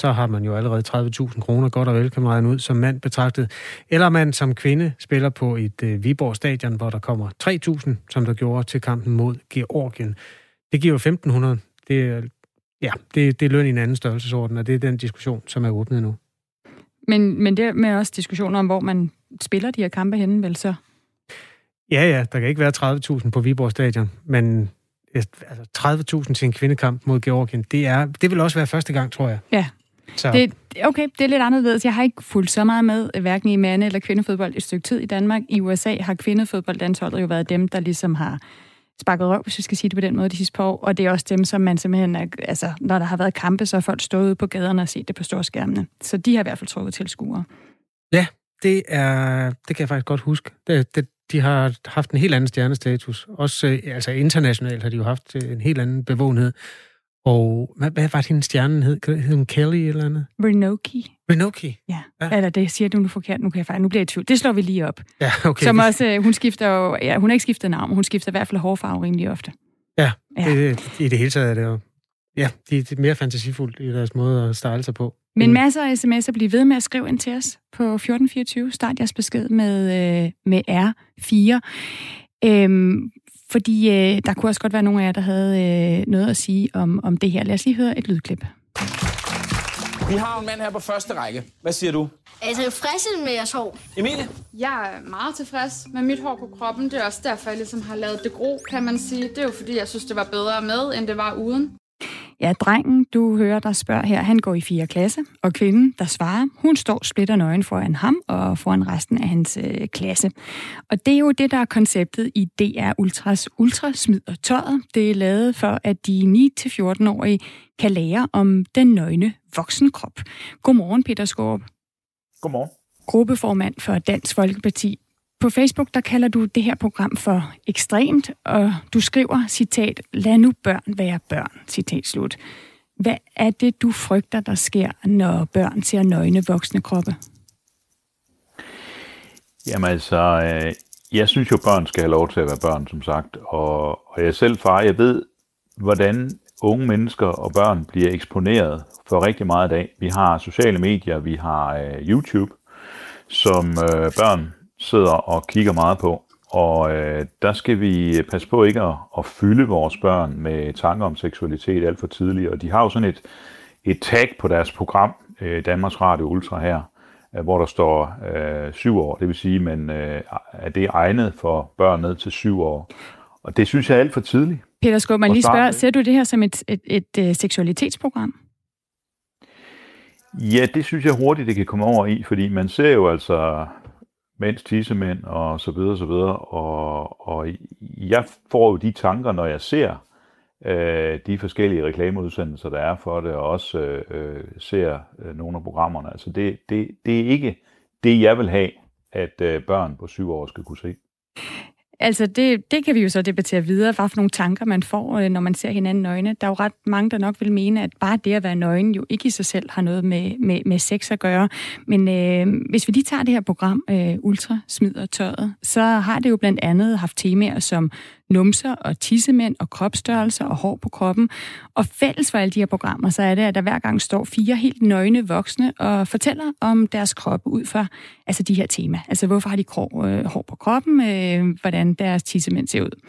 så har man jo allerede 30.000 kroner godt og vel, kan man regne ud, som mand betragtet. Eller man som kvinde spiller på et øh, Viborg stadion, hvor der kommer 3.000, som der gjorde til kampen mod Georgien. Det giver jo 1.500. Det er, ja, det, det er løn i en anden størrelsesorden, og det er den diskussion, som er åbnet nu. men, men det med også diskussioner om, hvor man spiller de her kampe henne, vel så? Ja, ja, der kan ikke være 30.000 på Viborg stadion, men altså 30.000 til en kvindekamp mod Georgien, det, er, det vil også være første gang, tror jeg. Ja. Så. Det, okay, det er lidt anderledes. Jeg har ikke fulgt så meget med, hverken i mande- eller kvindefodbold et stykke tid i Danmark. I USA har kvindefodboldlandsholdet jo været dem, der ligesom har sparket røv, hvis vi skal sige det på den måde, de sidste par år. Og det er også dem, som man simpelthen, er, altså, når der har været kampe, så har folk stået ude på gaderne og set det på storskærmene. Så de har i hvert fald trukket tilskuere. Ja, det, er, det kan jeg faktisk godt huske. Det, det, de har haft en helt anden stjernestatus. Også øh, altså internationalt har de jo haft øh, en helt anden bevågenhed. Og hvad, hvad var det, hendes stjerne hed? Hed hun Kelly eller andet? Renoki. Renoki? Ja. Ja. Eller det siger du nu forkert. Nu, kan jeg faktisk, nu bliver jeg i tvivl. Det slår vi lige op. Ja, okay. Som også, øh, hun skifter jo, ja, hun har ikke skiftet navn, hun skifter i hvert fald hårfarve rimelig ofte. Ja, Ja. Det, i det hele taget er det jo... Ja, de er mere fantasifuldt i deres måde at style sig på. Men masser af sms'er. Bliv ved med at skrive ind til os på 1424. Start jeres besked med, øh, med R4. Øhm, fordi øh, der kunne også godt være nogle af jer, der havde øh, noget at sige om, om det her. Lad os lige høre et lydklip. Vi har en mand her på første række. Hvad siger du? Er I tilfredse med jeres hår? Emilie? Jeg er meget tilfreds med mit hår på kroppen. Det er også derfor, jeg ligesom har lavet det gro, kan man sige. Det er jo fordi, jeg synes, det var bedre med, end det var uden. Ja, drengen, du hører, der spørger her, han går i 4. klasse, og kvinden, der svarer, hun står splitter nøgen foran ham og foran resten af hans øh, klasse. Og det er jo det, der er konceptet i DR Ultras Ultra Smid og Tøjet. Det er lavet for, at de 9-14-årige kan lære om den nøgne voksenkrop. Godmorgen, Peter Skorp, Godmorgen. gruppeformand for Dansk Folkeparti. På Facebook, der kalder du det her program for ekstremt, og du skriver, citat, lad nu børn være børn, citat slut. Hvad er det, du frygter, der sker, når børn ser nøgne voksne kroppe? Jamen altså, øh, jeg synes jo, børn skal have lov til at være børn, som sagt. Og, og jeg selv far, jeg ved, hvordan unge mennesker og børn bliver eksponeret for rigtig meget i dag. Vi har sociale medier, vi har øh, YouTube, som øh, børn sidder og kigger meget på. Og øh, der skal vi passe på ikke at, at fylde vores børn med tanker om seksualitet alt for tidligt. Og de har jo sådan et, et tag på deres program, øh, Danmarks Radio Ultra her, øh, hvor der står øh, syv år. Det vil sige, men øh, at det er egnet for børn ned til syv år. Og det synes jeg er alt for tidligt. Peter Skåb, man lige starte spørge, med- ser du det her som et, et, et, et seksualitetsprogram? Ja, det synes jeg hurtigt, det kan komme over i, fordi man ser jo altså mænds tissemænd og så videre, så videre, og, og jeg får jo de tanker, når jeg ser øh, de forskellige reklameudsendelser, der er for det, og også øh, ser øh, nogle af programmerne. Altså det, det, det er ikke det, jeg vil have, at øh, børn på syv år skal kunne se. Altså, det, det kan vi jo så debattere videre, hvad for nogle tanker man får, øh, når man ser hinanden nøgne. Der er jo ret mange, der nok vil mene, at bare det at være nøgen jo ikke i sig selv har noget med, med, med sex at gøre. Men øh, hvis vi lige tager det her program, øh, Ultra smider Tøjet, så har det jo blandt andet haft temaer som numser og tissemænd og kropsstørrelser og hår på kroppen. Og fælles for alle de her programmer, så er det, at der hver gang står fire helt nøgne voksne og fortæller om deres kroppe ud fra altså de her tema. Altså hvorfor har de krog, øh, hår på kroppen, øh, hvordan deres tissemænd ser ud.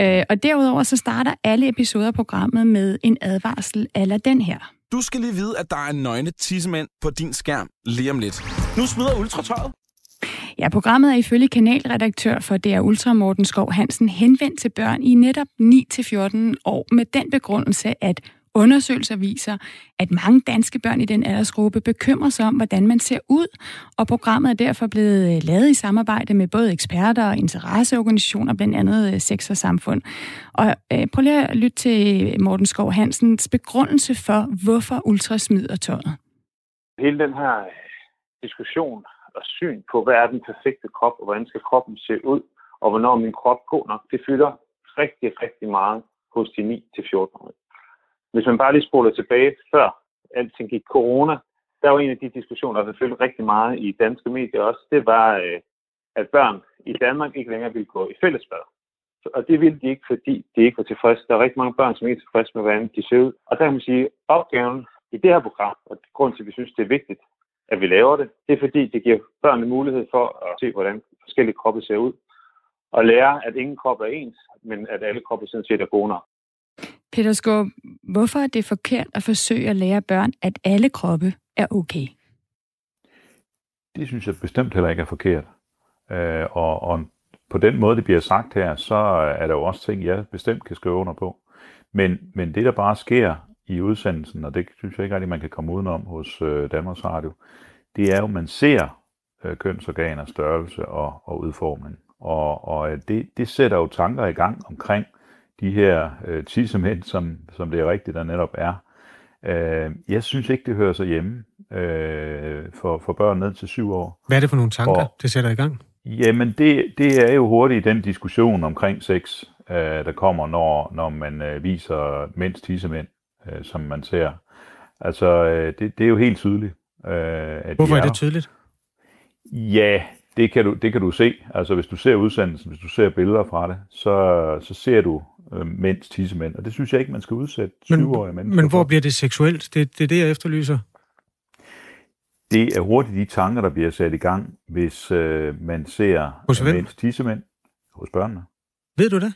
Øh, og derudover så starter alle episoder af programmet med en advarsel eller den her. Du skal lige vide, at der er nøgne tissemænd på din skærm lige om lidt. Nu smider ultratøjet. Ja, programmet er ifølge kanalredaktør for DR Ultra Morten Skov Hansen henvendt til børn i netop 9-14 år med den begrundelse, at Undersøgelser viser, at mange danske børn i den aldersgruppe bekymrer sig om, hvordan man ser ud, og programmet er derfor blevet øh, lavet i samarbejde med både eksperter og interesseorganisationer, blandt andet øh, Sex og Samfund. Og øh, prøv lige at lytte til øh, Morten Skov Hansens begrundelse for, hvorfor ultra smider tøjet. Hele den her diskussion og syn på, hvad er den perfekte krop, og hvordan skal kroppen se ud, og hvornår min krop god nok, det fylder rigtig, rigtig meget hos de 9-14-årige. Hvis man bare lige spoler tilbage før alting gik corona, der var en af de diskussioner, der fyldte rigtig meget i danske medier også, det var, øh, at børn i Danmark ikke længere ville gå i fællesbad. Og det ville de ikke, fordi de ikke var tilfredse. Der er rigtig mange børn, som ikke er tilfredse med, hvordan de ser ud. Og der kan man sige, at opgaven i det her program, og grund til, at vi synes, det er vigtigt, at vi laver det, det er fordi, det giver børnene mulighed for at se, hvordan forskellige kroppe ser ud. Og lære, at ingen krop er ens, men at alle kroppe sådan set er gode nok. Peter Skåb, hvorfor er det forkert at forsøge at lære børn, at alle kroppe er okay? Det synes jeg bestemt heller ikke er forkert. Øh, og, og på den måde, det bliver sagt her, så er der jo også ting, jeg bestemt kan skrive under på. Men, men det, der bare sker i udsendelsen, og det synes jeg ikke rigtig, man kan komme udenom hos øh, Danmarks Radio, det er jo, at man ser øh, kønsorganer, størrelse og, og udformning. Og, og det, det sætter jo tanker i gang omkring de her øh, tissemænd, som, som det er rigtigt, der netop er. Øh, jeg synes ikke, det hører sig hjemme øh, for, for børn ned til syv år. Hvad er det for nogle tanker, og, det sætter i gang? Jamen, det, det er jo hurtigt den diskussion omkring sex, øh, der kommer, når, når man øh, viser mænds tissemænd, øh, som man ser. Altså, øh, det, det er jo helt tydeligt. Øh, at Hvorfor de er, er det tydeligt? Ja, det kan, du, det kan du se. Altså, hvis du ser udsendelsen, hvis du ser billeder fra det, så, så ser du øh, mænds tissemænd, og det synes jeg ikke, man skal udsætte 20-årige mennesker Men hvor bliver det seksuelt? Det, det er det, jeg efterlyser. Det er hurtigt de tanker, der bliver sat i gang, hvis øh, man ser hos mænds tissemænd hos børnene. Ved du det?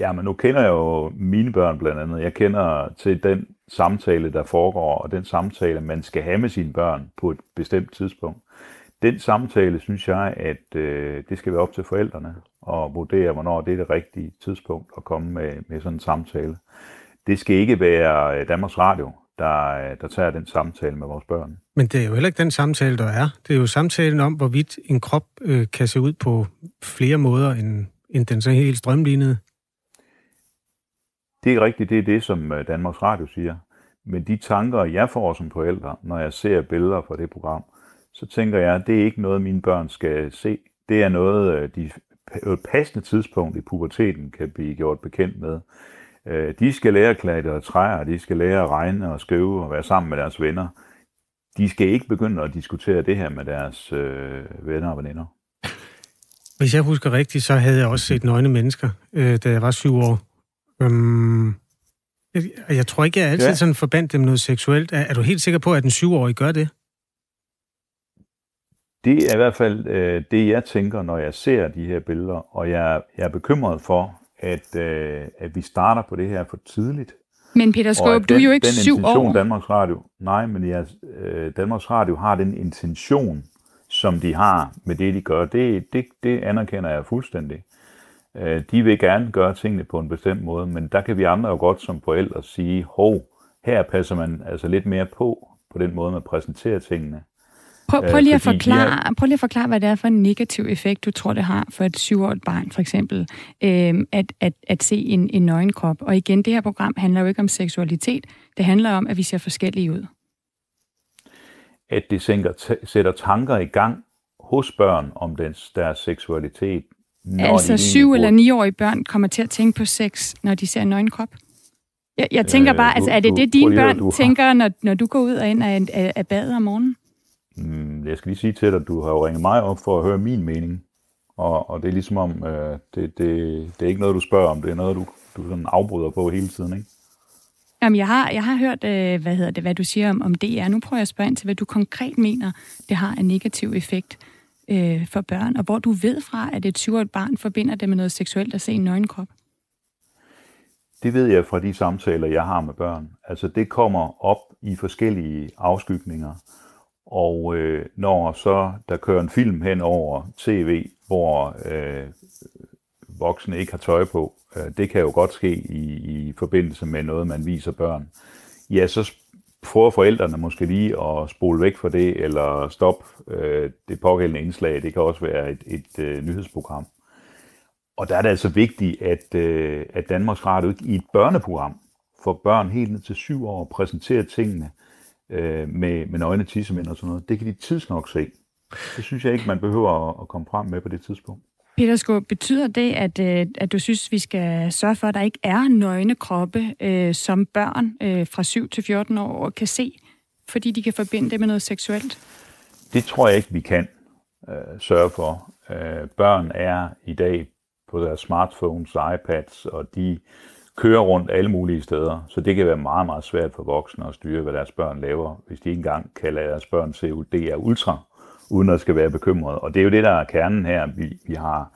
Ja, men nu kender jeg jo mine børn blandt andet. Jeg kender til den samtale, der foregår, og den samtale, man skal have med sine børn på et bestemt tidspunkt. Den samtale, synes jeg, at øh, det skal være op til forældrene at vurdere, hvornår det er det rigtige tidspunkt at komme med, med sådan en samtale. Det skal ikke være øh, Danmarks Radio, der, øh, der tager den samtale med vores børn. Men det er jo heller ikke den samtale, der er. Det er jo samtalen om, hvorvidt en krop øh, kan se ud på flere måder, end, end den så helt strømlignede. Det er rigtigt, det er det, som øh, Danmarks Radio siger. Men de tanker, jeg får som forældre, når jeg ser billeder fra det program, så tænker jeg, at det er ikke noget, mine børn skal se. Det er noget, øh, de på et øh, passende tidspunkt i puberteten kan blive gjort bekendt med. De skal lære at klatre og træer, de skal lære at regne og skrive og være sammen med deres venner. De skal ikke begynde at diskutere det her med deres øh, venner og veninder. Hvis jeg husker rigtigt, så havde jeg også set nøgne mennesker, øh, da jeg var syv år. Øhm, jeg, jeg tror ikke, jeg altid ja. sådan forbandt dem noget seksuelt. Er, er du helt sikker på, at en syvårig gør det? Det er i hvert fald øh, det, jeg tænker, når jeg ser de her billeder, og jeg, jeg er bekymret for, at, øh, at vi starter på det her for tidligt. Men Peter Skåb, du er jo ikke den syv år. Danmarks Radio, nej, men jeg, øh, Danmarks Radio har den intention, som de har med det, de gør. Det, det, det anerkender jeg fuldstændig. Øh, de vil gerne gøre tingene på en bestemt måde, men der kan vi andre jo godt som forældre sige, hov, her passer man altså lidt mere på, på den måde, man præsenterer tingene. Prøv, prøv, lige at forklare, har... prøv lige at forklare, hvad det er for en negativ effekt, du tror, det har for et syvårigt barn, for eksempel, øh, at, at, at se en, en nøgen krop. Og igen, det her program handler jo ikke om seksualitet. Det handler om, at vi ser forskellige ud. At det sænker, sætter tanker i gang hos børn om deres, deres seksualitet. Når altså syv- eller niårige børn kommer til at tænke på sex, når de ser en nøgen krop? Jeg, jeg tænker øh, bare, altså, er det det, dine børn du tænker, når, når du går ud og ind af, af, af badet om morgenen? Mm, jeg skal lige sige til dig, at du har jo ringet mig op for at høre min mening. Og, og det er ligesom om, øh, det, det, det er ikke noget, du spørger om, det er noget, du, du sådan afbryder på hele tiden, ikke? Jamen, jeg har, jeg har hørt, øh, hvad, hedder det, hvad du siger om, om DR. Nu prøver jeg at spørge ind til, hvad du konkret mener, det har en negativ effekt øh, for børn, og hvor du ved fra, at et syvårigt barn forbinder det med noget seksuelt at se en nøgenkrop. Det ved jeg fra de samtaler, jeg har med børn. Altså, det kommer op i forskellige afskygninger. Og øh, når så der kører en film hen over tv, hvor, øh, voksne ikke har tøj på, øh, det kan jo godt ske i, i forbindelse med noget, man viser børn, ja, så prøver forældrene måske lige at spole væk for det, eller stoppe øh, det pågældende indslag. Det kan også være et, et øh, nyhedsprogram. Og der er det altså vigtigt, at, øh, at Danmarks Radio i et børneprogram for børn helt ned til syv år præsenterer tingene øh, med, med nøgne tissemænd og sådan noget. Det kan de tidsnok se. Det synes jeg ikke, man behøver at, at komme frem med på det tidspunkt. Peter Skåb, betyder det, at, øh, at du synes, vi skal sørge for, at der ikke er nøgne kroppe, øh, som børn øh, fra 7 til 14 år kan se, fordi de kan forbinde det med noget seksuelt? Det tror jeg ikke, vi kan øh, sørge for. Øh, børn er i dag på deres smartphones, iPads, og de kører rundt alle mulige steder, så det kan være meget, meget svært for voksne at styre, hvad deres børn laver, hvis de ikke engang kan lade deres børn se DR Ultra, uden at skal være bekymret. Og det er jo det, der er kernen her. Vi, vi har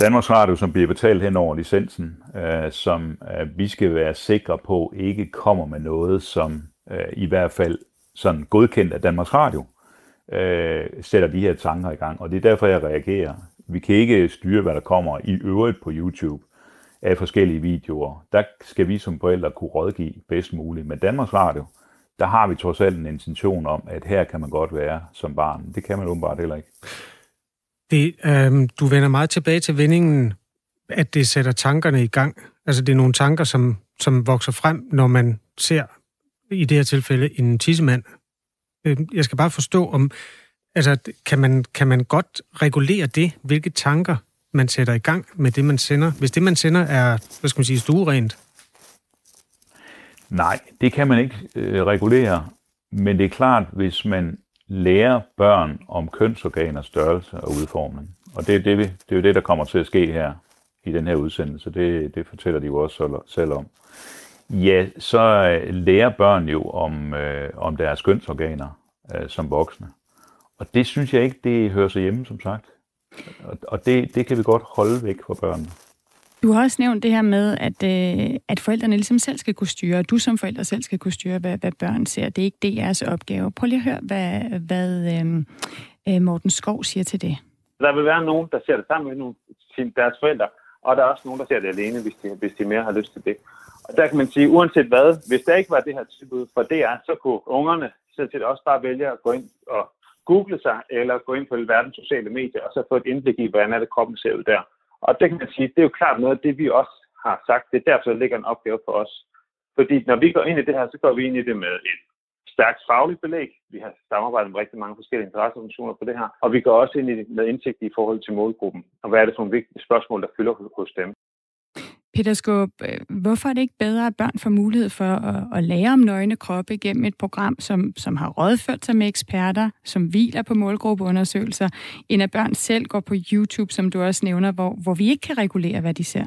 Danmarks Radio, som bliver betalt hen over licensen, øh, som øh, vi skal være sikre på ikke kommer med noget, som øh, i hvert fald sådan godkendt af Danmarks Radio, øh, sætter de her tanker i gang. Og det er derfor, jeg reagerer. Vi kan ikke styre, hvad der kommer i øvrigt på YouTube af forskellige videoer. Der skal vi som forældre kunne rådgive bedst muligt. Men Danmarks Radio, der har vi trods alt en intention om, at her kan man godt være som barn. Det kan man åbenbart heller ikke. Det, øh, du vender meget tilbage til vendingen, at det sætter tankerne i gang. Altså det er nogle tanker, som, som vokser frem, når man ser, i det her tilfælde, en tissemand. Øhm, jeg skal bare forstå, om altså, kan, man, kan man godt regulere det, hvilke tanker man sætter i gang med det, man sender? Hvis det, man sender, er, hvad skal man sige, stuerent? Nej, det kan man ikke øh, regulere, men det er klart, hvis man lærer børn om kønsorganers størrelse og udformning, og det er, det, det er jo det, der kommer til at ske her i den her udsendelse, det, det fortæller de jo også selv om. Ja, så øh, lærer børn jo om, øh, om deres kønsorganer øh, som voksne. Og det synes jeg ikke, det hører sig hjemme, som sagt. Og, og det, det kan vi godt holde væk fra børnene. Du har også nævnt det her med, at, øh, at forældrene ligesom selv skal kunne styre, og du som forældre selv skal kunne styre, hvad, hvad børn ser. Det er ikke deres opgave. Prøv lige at høre, hvad, hvad øhm, øh, Morten Skov siger til det. Der vil være nogen, der ser det sammen med nogle, deres forældre, og der er også nogen, der ser det alene, hvis de, hvis de mere har lyst til det. Og der kan man sige, uanset hvad, hvis der ikke var det her tilbud for DR, så kunne ungerne set også bare vælge at gå ind og google sig, eller gå ind på verdens sociale medier, og så få et indblik i, hvordan er det kroppen ser ud der. Og det kan man sige, det er jo klart noget af det, vi også har sagt. Det er derfor, der ligger en opgave for os. Fordi når vi går ind i det her, så går vi ind i det med et stærkt fagligt belæg. Vi har samarbejdet med rigtig mange forskellige interesseorganisationer på det her. Og vi går også ind i det med indsigt i forhold til målgruppen. Og hvad er det for nogle vigtige spørgsmål, der fylder hos dem. Peter Skåb, øh, hvorfor er det ikke bedre, at børn får mulighed for at, at lære om nøgne kroppe gennem et program, som, som har rådført sig med eksperter, som hviler på målgruppeundersøgelser, end at børn selv går på YouTube, som du også nævner, hvor, hvor vi ikke kan regulere, hvad de ser?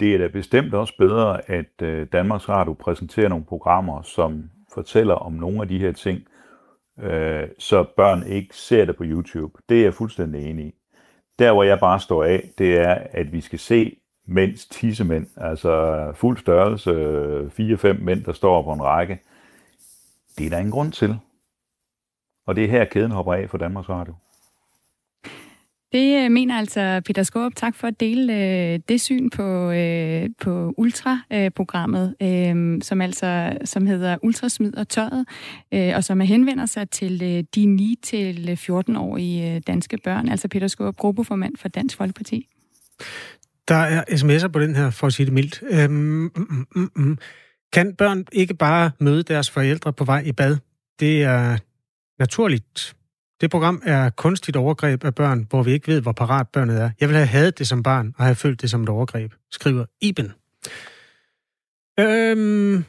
Det er da bestemt også bedre, at øh, Danmarks Radio præsenterer nogle programmer, som fortæller om nogle af de her ting, øh, så børn ikke ser det på YouTube. Det er jeg fuldstændig enig i. Der, hvor jeg bare står af, det er, at vi skal se mænds tissemænd, altså fuld størrelse, fire-fem mænd, der står på en række. Det er der ingen grund til. Og det er her, kæden hopper af for Danmarks Radio. Det øh, mener altså Peter Skåb. Tak for at dele øh, det syn på, øh, på Ultra-programmet, øh, som altså som hedder Ultrasmid og tøjet, øh, og som henvender sig til øh, de 9-14-årige øh, øh, danske børn. Altså Peter Skåb, gruppeformand for Dansk Folkeparti. Der er sms'er på den her, for at sige det mildt. Øhm, mm, mm, mm. Kan børn ikke bare møde deres forældre på vej i bad? Det er naturligt det program er kunstigt overgreb af børn, hvor vi ikke ved, hvor parat børnet er. Jeg vil have hadet det som barn, og have følt det som et overgreb, skriver Iben. Øhm,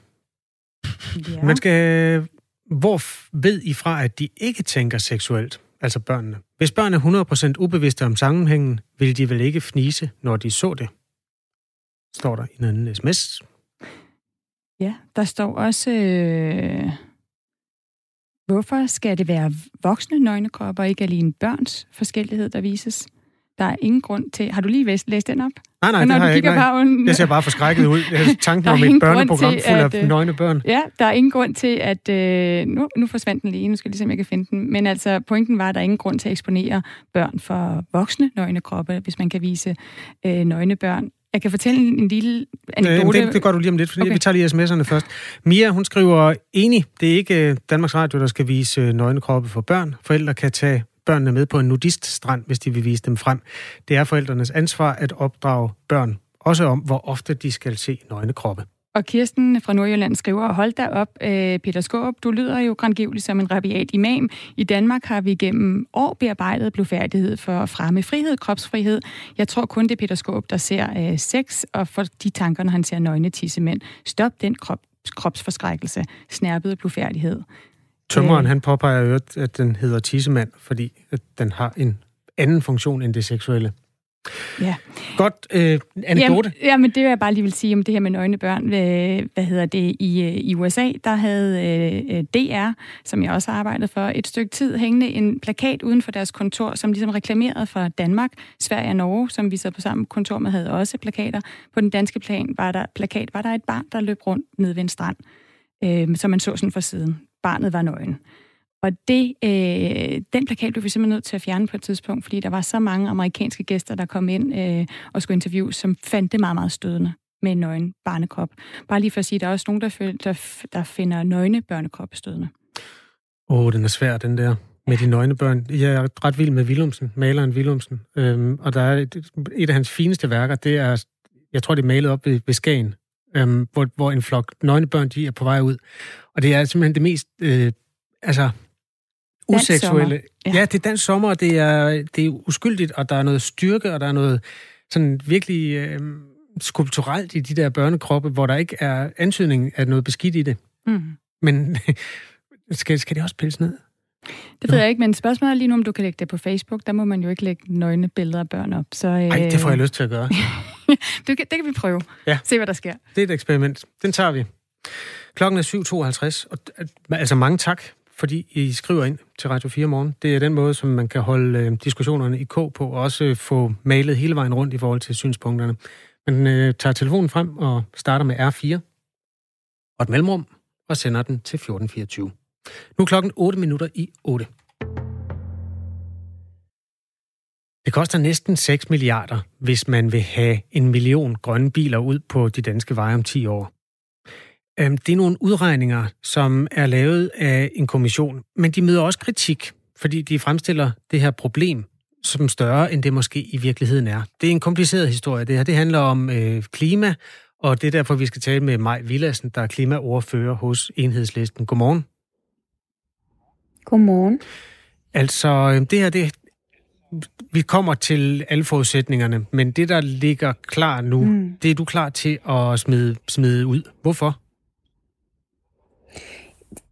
ja. Man skal... Hvor ved I fra, at de ikke tænker seksuelt, altså børnene? Hvis børn er 100% ubevidste om sammenhængen, vil de vel ikke fnise, når de så det? Står der i en anden sms. Ja, der står også... Øh Hvorfor skal det være voksne nøgnekropper, ikke alene børns forskellighed, der vises? Der er ingen grund til... Har du lige læst, den op? Nej, nej, når det har jeg ikke. på haven- Jeg ser bare forskrækket ud. Tanken om et børneprogram til, fuld af at, nøgne børn. Ja, der er ingen grund til, at... Øh, nu, nu forsvandt den lige, nu skal jeg lige se, om jeg kan finde den. Men altså, pointen var, at der er ingen grund til at eksponere børn for voksne nøgne kroppe, hvis man kan vise øh, nøgne børn. Jeg kan fortælle en, lille anekdote. Øh, det, det gør du lige om lidt, fordi okay. Vi tager lige sms'erne først. Mia, hun skriver, enig, det er ikke øh, Danmarks Radio, der skal vise øh, nøgne kroppe for børn. Forældre kan tage børnene med på en nudiststrand, hvis de vil vise dem frem. Det er forældrenes ansvar at opdrage børn, også om, hvor ofte de skal se nøgne kroppe. Og Kirsten fra Nordjylland skriver, hold da op, øh, Peter Skåb, du lyder jo grangivligt som en rabiat imam. I Danmark har vi gennem år bearbejdet blodfærdighed for at fremme frihed, kropsfrihed. Jeg tror kun, det er Peter Skåb, der ser øh, sex, og for de tanker, når han ser nøgne tissemænd. Stop den krop, kropsforskrækkelse, snærpet blodfærdighed. Tømmeren, Øh. han påpeger jo, at den hedder tissemand, fordi at den har en anden funktion end det seksuelle. Ja. Godt øh, anekdote. Jamen, jamen, det vil jeg bare lige vil sige om det her med nøgne børn. Hvad, hvad hedder det? I, øh, I USA, der havde øh, DR, som jeg også har arbejdet for, et stykke tid hængende en plakat uden for deres kontor, som ligesom reklamerede for Danmark, Sverige og Norge, som vi sad på samme kontor med, havde også plakater. På den danske plan var der, plakat var der et barn, der løb rundt nede ved en strand, øh, som man så sådan fra siden. Barnet var nøgen. Og det, øh, den plakat blev vi simpelthen nødt til at fjerne på et tidspunkt, fordi der var så mange amerikanske gæster, der kom ind øh, og skulle interviewe, som fandt det meget, meget stødende med en nøgen barnekrop. Bare lige for at sige, der er også nogen, der, føl- der, der finder nøgne børnekrop stødende. Åh, oh, den er svær, den der, med de nøgne børn. Jeg er ret vild med Willumsen, maleren Willumsen. Øhm, og der er et, et af hans fineste værker, det er, jeg tror, det er malet op ved, ved Skagen, øhm, hvor, hvor en flok nøgne børn, de er på vej ud. Og det er simpelthen det mest, øh, altså, useksuelle. Ja. ja, det er dansk sommer, og det er, det er uskyldigt, og der er noget styrke, og der er noget sådan virkelig øh, skulpturelt i de der børnekroppe, hvor der ikke er antydning af noget beskidt i det. Mm. Men skal, skal det også pilles ned? Det ved jeg ikke, men spørgsmålet er lige nu, om du kan lægge det på Facebook. Der må man jo ikke lægge nøgne billeder af børn op. Så, øh, Nej, det får jeg lyst til at gøre. du kan, det kan vi prøve. Ja. Se, hvad der sker. Det er et eksperiment. Den tager vi. Klokken er 7.52, og øh, altså mange tak, fordi I skriver ind til Radio 4 morgen. Det er den måde, som man kan holde øh, diskussionerne i k på, og også øh, få malet hele vejen rundt i forhold til synspunkterne. Man øh, tager telefonen frem og starter med R4 og et mellemrum, og sender den til 1424. Nu er klokken 8 minutter i 8. Det koster næsten 6 milliarder, hvis man vil have en million grønne biler ud på de danske veje om 10 år. Øhm, Det er nogle udregninger, som er lavet af en kommission, men de møder også kritik, fordi de fremstiller det her problem som større, end det måske i virkeligheden er. Det er en kompliceret historie, det her. Det handler om øh, klima, og det er derfor, vi skal tale med Maj Villassen, der er klimaordfører hos Enhedslisten. Godmorgen. Godmorgen. Altså, øh, det her, det, vi kommer til alle forudsætningerne, men det, der ligger klar nu, mm. det er du klar til at smide, smide ud. Hvorfor?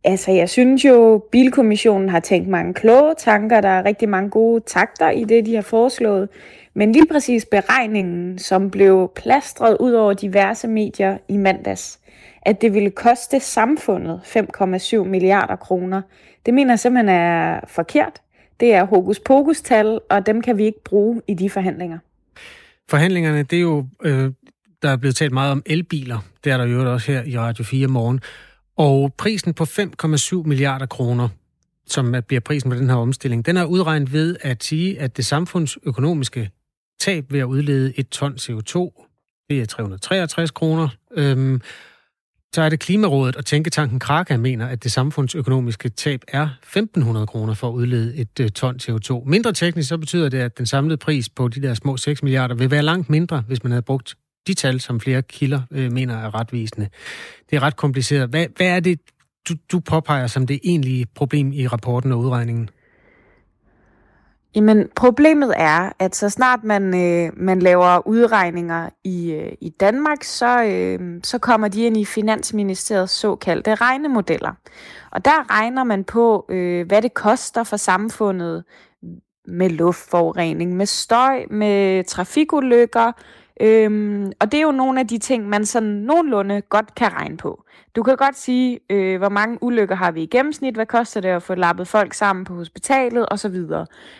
Altså, jeg synes jo, Bilkommissionen har tænkt mange kloge tanker. Der er rigtig mange gode takter i det, de har foreslået. Men lige præcis beregningen, som blev plastret ud over diverse medier i mandags, at det ville koste samfundet 5,7 milliarder kroner, det mener jeg simpelthen er forkert. Det er hokus pokus tal, og dem kan vi ikke bruge i de forhandlinger. Forhandlingerne, det er jo, øh, der er blevet talt meget om elbiler. Det er der jo også her i Radio 4 morgen. Og prisen på 5,7 milliarder kroner, som bliver prisen på den her omstilling, den er udregnet ved at sige, at det samfundsøkonomiske tab ved at udlede et ton CO2, det er 363 kroner. Øhm, så er det Klimarådet og Tænketanken Kraka mener, at det samfundsøkonomiske tab er 1.500 kroner for at udlede et øh, ton CO2. Mindre teknisk, så betyder det, at den samlede pris på de der små 6 milliarder vil være langt mindre, hvis man havde brugt de tal, som flere kilder øh, mener er retvisende. Det er ret kompliceret. Hvad, hvad er det, du, du påpeger som det egentlige problem i rapporten og udregningen? Jamen, problemet er, at så snart man, øh, man laver udregninger i, øh, i Danmark, så, øh, så kommer de ind i Finansministeriets såkaldte regnemodeller. Og der regner man på, øh, hvad det koster for samfundet med luftforurening, med støj, med trafikulykker. Øhm, og det er jo nogle af de ting, man sådan nogenlunde godt kan regne på. Du kan godt sige, øh, hvor mange ulykker har vi i gennemsnit, hvad koster det at få lappet folk sammen på hospitalet osv.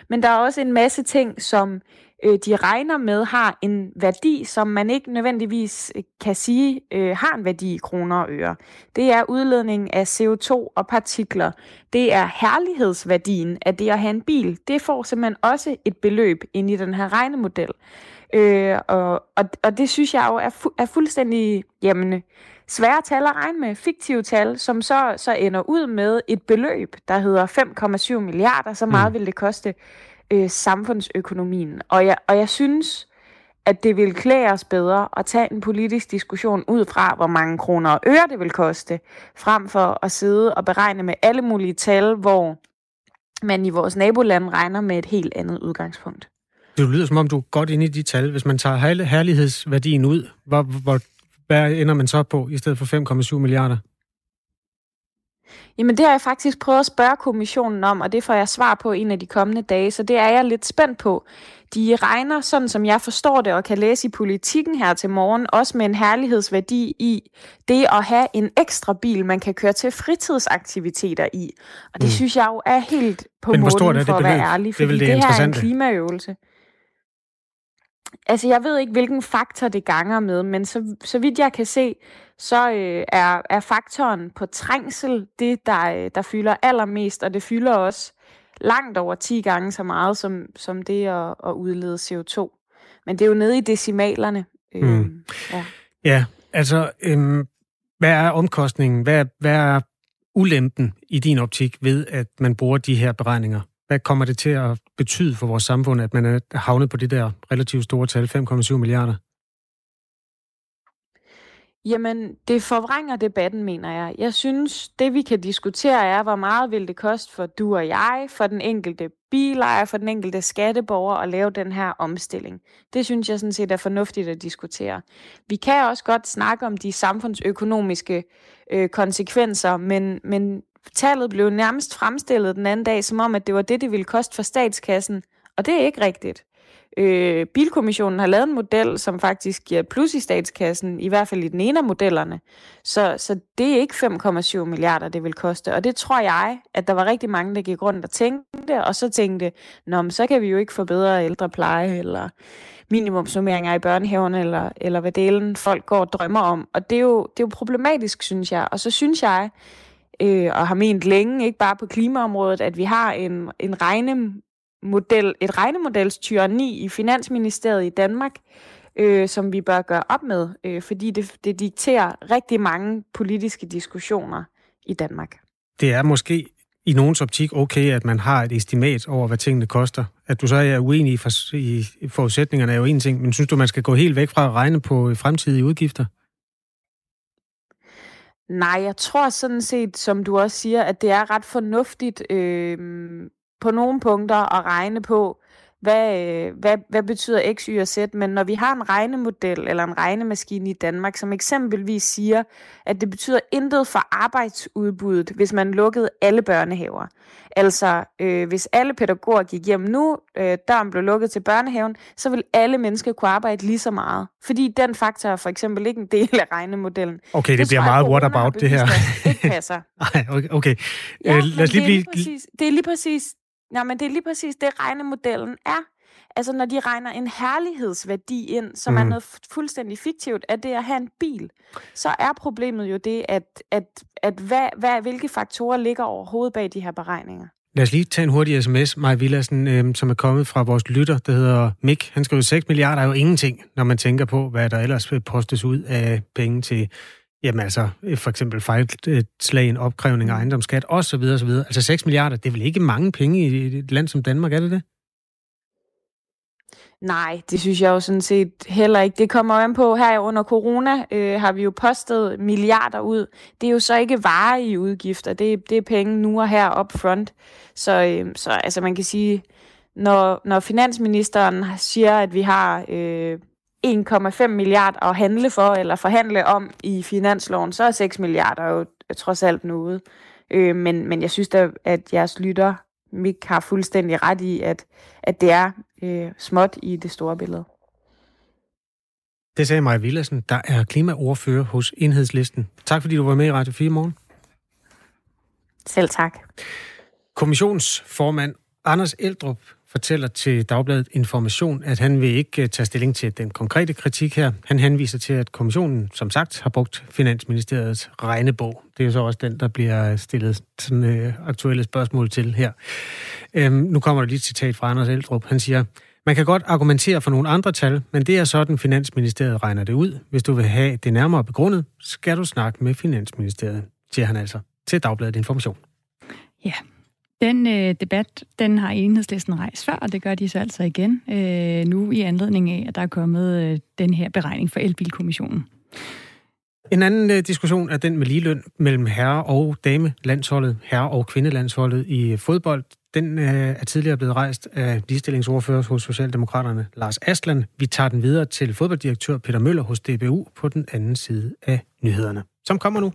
Men der er også en masse ting, som øh, de regner med, har en værdi, som man ikke nødvendigvis øh, kan sige øh, har en værdi i kroner og øre. Det er udledning af CO2 og partikler. Det er herlighedsværdien af det at have en bil. Det får simpelthen også et beløb ind i den her regnemodel. Øh, og, og, og det synes jeg jo er, fu- er fuldstændig jamen, svære tal at regne med, fiktive tal, som så, så ender ud med et beløb, der hedder 5,7 milliarder. Så meget mm. vil det koste øh, samfundsøkonomien. Og jeg, og jeg synes, at det vil klæde os bedre at tage en politisk diskussion ud fra, hvor mange kroner og øre det vil koste, frem for at sidde og beregne med alle mulige tal, hvor man i vores naboland regner med et helt andet udgangspunkt. Det lyder som om, du er godt inde i de tal. Hvis man tager herlighedsværdien ud, hvor, hvor, hvad ender man så på i stedet for 5,7 milliarder? Jamen det har jeg faktisk prøvet at spørge kommissionen om, og det får jeg svar på en af de kommende dage, så det er jeg lidt spændt på. De regner, sådan som jeg forstår det og kan læse i politikken her til morgen, også med en herlighedsværdi i det at have en ekstra bil, man kan køre til fritidsaktiviteter i. Og det mm. synes jeg jo er helt på måden for at være ærlig, fordi det, det, det her er en klimaøvelse. Altså, jeg ved ikke, hvilken faktor det ganger med, men så, så vidt jeg kan se, så øh, er, er faktoren på trængsel det, der, øh, der fylder allermest, og det fylder også langt over 10 gange så meget som, som det at, at udlede CO2. Men det er jo nede i decimalerne. Øh, mm. ja. ja, altså, øhm, hvad er omkostningen? Hvad hvad er ulempen i din optik ved, at man bruger de her beregninger? Hvad kommer det til at betyde for vores samfund, at man er havnet på det der relativt store tal, 5,7 milliarder? Jamen, det forvrænger debatten, mener jeg. Jeg synes, det vi kan diskutere er, hvor meget vil det koste for du og jeg, for den enkelte bilejer, for den enkelte skatteborger at lave den her omstilling. Det synes jeg sådan set er fornuftigt at diskutere. Vi kan også godt snakke om de samfundsøkonomiske øh, konsekvenser, men, men tallet blev nærmest fremstillet den anden dag, som om, at det var det, det ville koste for statskassen. Og det er ikke rigtigt. Øh, Bilkommissionen har lavet en model, som faktisk giver plus i statskassen, i hvert fald i den ene af modellerne. Så, så det er ikke 5,7 milliarder, det vil koste. Og det tror jeg, at der var rigtig mange, der gik rundt og tænkte, og så tænkte, Nå, men så kan vi jo ikke få bedre ældrepleje, eller minimumsummeringer i børnehaven, eller, eller hvad delen folk går og drømmer om. Og det er, jo, det er jo problematisk, synes jeg. Og så synes jeg, øh, og har ment længe, ikke bare på klimaområdet, at vi har en, en regnemodel, et regnemodels tyranni i Finansministeriet i Danmark, øh, som vi bør gøre op med, øh, fordi det, det dikterer rigtig mange politiske diskussioner i Danmark. Det er måske i nogens optik okay, at man har et estimat over, hvad tingene koster. At du så er uenig i, for, i forudsætningerne er jo en ting, men synes du, man skal gå helt væk fra at regne på fremtidige udgifter? Nej, jeg tror sådan set, som du også siger, at det er ret fornuftigt øh, på nogle punkter at regne på, hvad, øh, hvad, hvad betyder X, Y og Z, men når vi har en regnemodel eller en regnemaskine i Danmark, som eksempelvis siger, at det betyder intet for arbejdsudbuddet, hvis man lukkede alle børnehaver. Altså, øh, hvis alle pædagoger gik hjem nu, øh, døren blev lukket til børnehaven, så vil alle mennesker kunne arbejde lige så meget. Fordi den faktor er for eksempel ikke en del af regnemodellen. Okay, det, det bliver meget what about det her. ikke passer. Nej, okay. okay. Ja, øh, lad os lige blive... Præcis, det er lige præcis Ja, men det er lige præcis det, regnemodellen er. Altså, når de regner en herlighedsværdi ind, som mm. er noget fuldstændig fiktivt, at det at have en bil, så er problemet jo det, at, at, at hvad, hvad, hvilke faktorer ligger overhovedet bag de her beregninger. Lad os lige tage en hurtig sms, Maja Villadsen, øh, som er kommet fra vores lytter, der hedder Mik. Han skriver, 6 milliarder er jo ingenting, når man tænker på, hvad der ellers postes ud af penge til Jamen altså, for eksempel fejlslagen opkrævning af mm. ejendomsskat osv. osv. Altså 6 milliarder, det er vel ikke mange penge i et land som Danmark, er det det? Nej, det synes jeg jo sådan set heller ikke. Det kommer an på, her under corona øh, har vi jo postet milliarder ud. Det er jo så ikke varige udgifter, det, det er penge nu og her up front. Så, øh, så altså man kan sige, når, når finansministeren siger, at vi har øh, 1,5 milliarder at handle for eller forhandle om i finansloven, så er 6 milliarder jo trods alt noget. Øh, men, men jeg synes da, at jeres lytter Mik har fuldstændig ret i, at, at det er øh, småt i det store billede. Det sagde Maja Villersen, der er klimaordfører hos Enhedslisten. Tak fordi du var med i Radio 4 morgen. Selv tak. Kommissionsformand Anders Eldrup fortæller til Dagbladet Information, at han vil ikke øh, tage stilling til den konkrete kritik her. Han henviser til, at kommissionen, som sagt, har brugt Finansministeriets regnebog. Det er jo så også den, der bliver øh, stillet sådan, øh, aktuelle spørgsmål til her. Øhm, nu kommer der lige et citat fra Anders Eldrup. Han siger, man kan godt argumentere for nogle andre tal, men det er sådan, Finansministeriet regner det ud. Hvis du vil have det nærmere begrundet, skal du snakke med Finansministeriet, siger han altså til Dagbladet Information. Ja, den øh, debat, den har enhedslisten rejst før, og det gør de så altså igen, øh, nu i anledning af, at der er kommet øh, den her beregning for elbilkommissionen. En anden øh, diskussion er den med ligeløn mellem herre- og dame-landsholdet, herre- og kvindelandsholdet i fodbold. Den øh, er tidligere blevet rejst af ligestillingsordfører hos Socialdemokraterne, Lars Aslan. Vi tager den videre til fodbolddirektør Peter Møller hos DBU på den anden side af nyhederne, som kommer nu.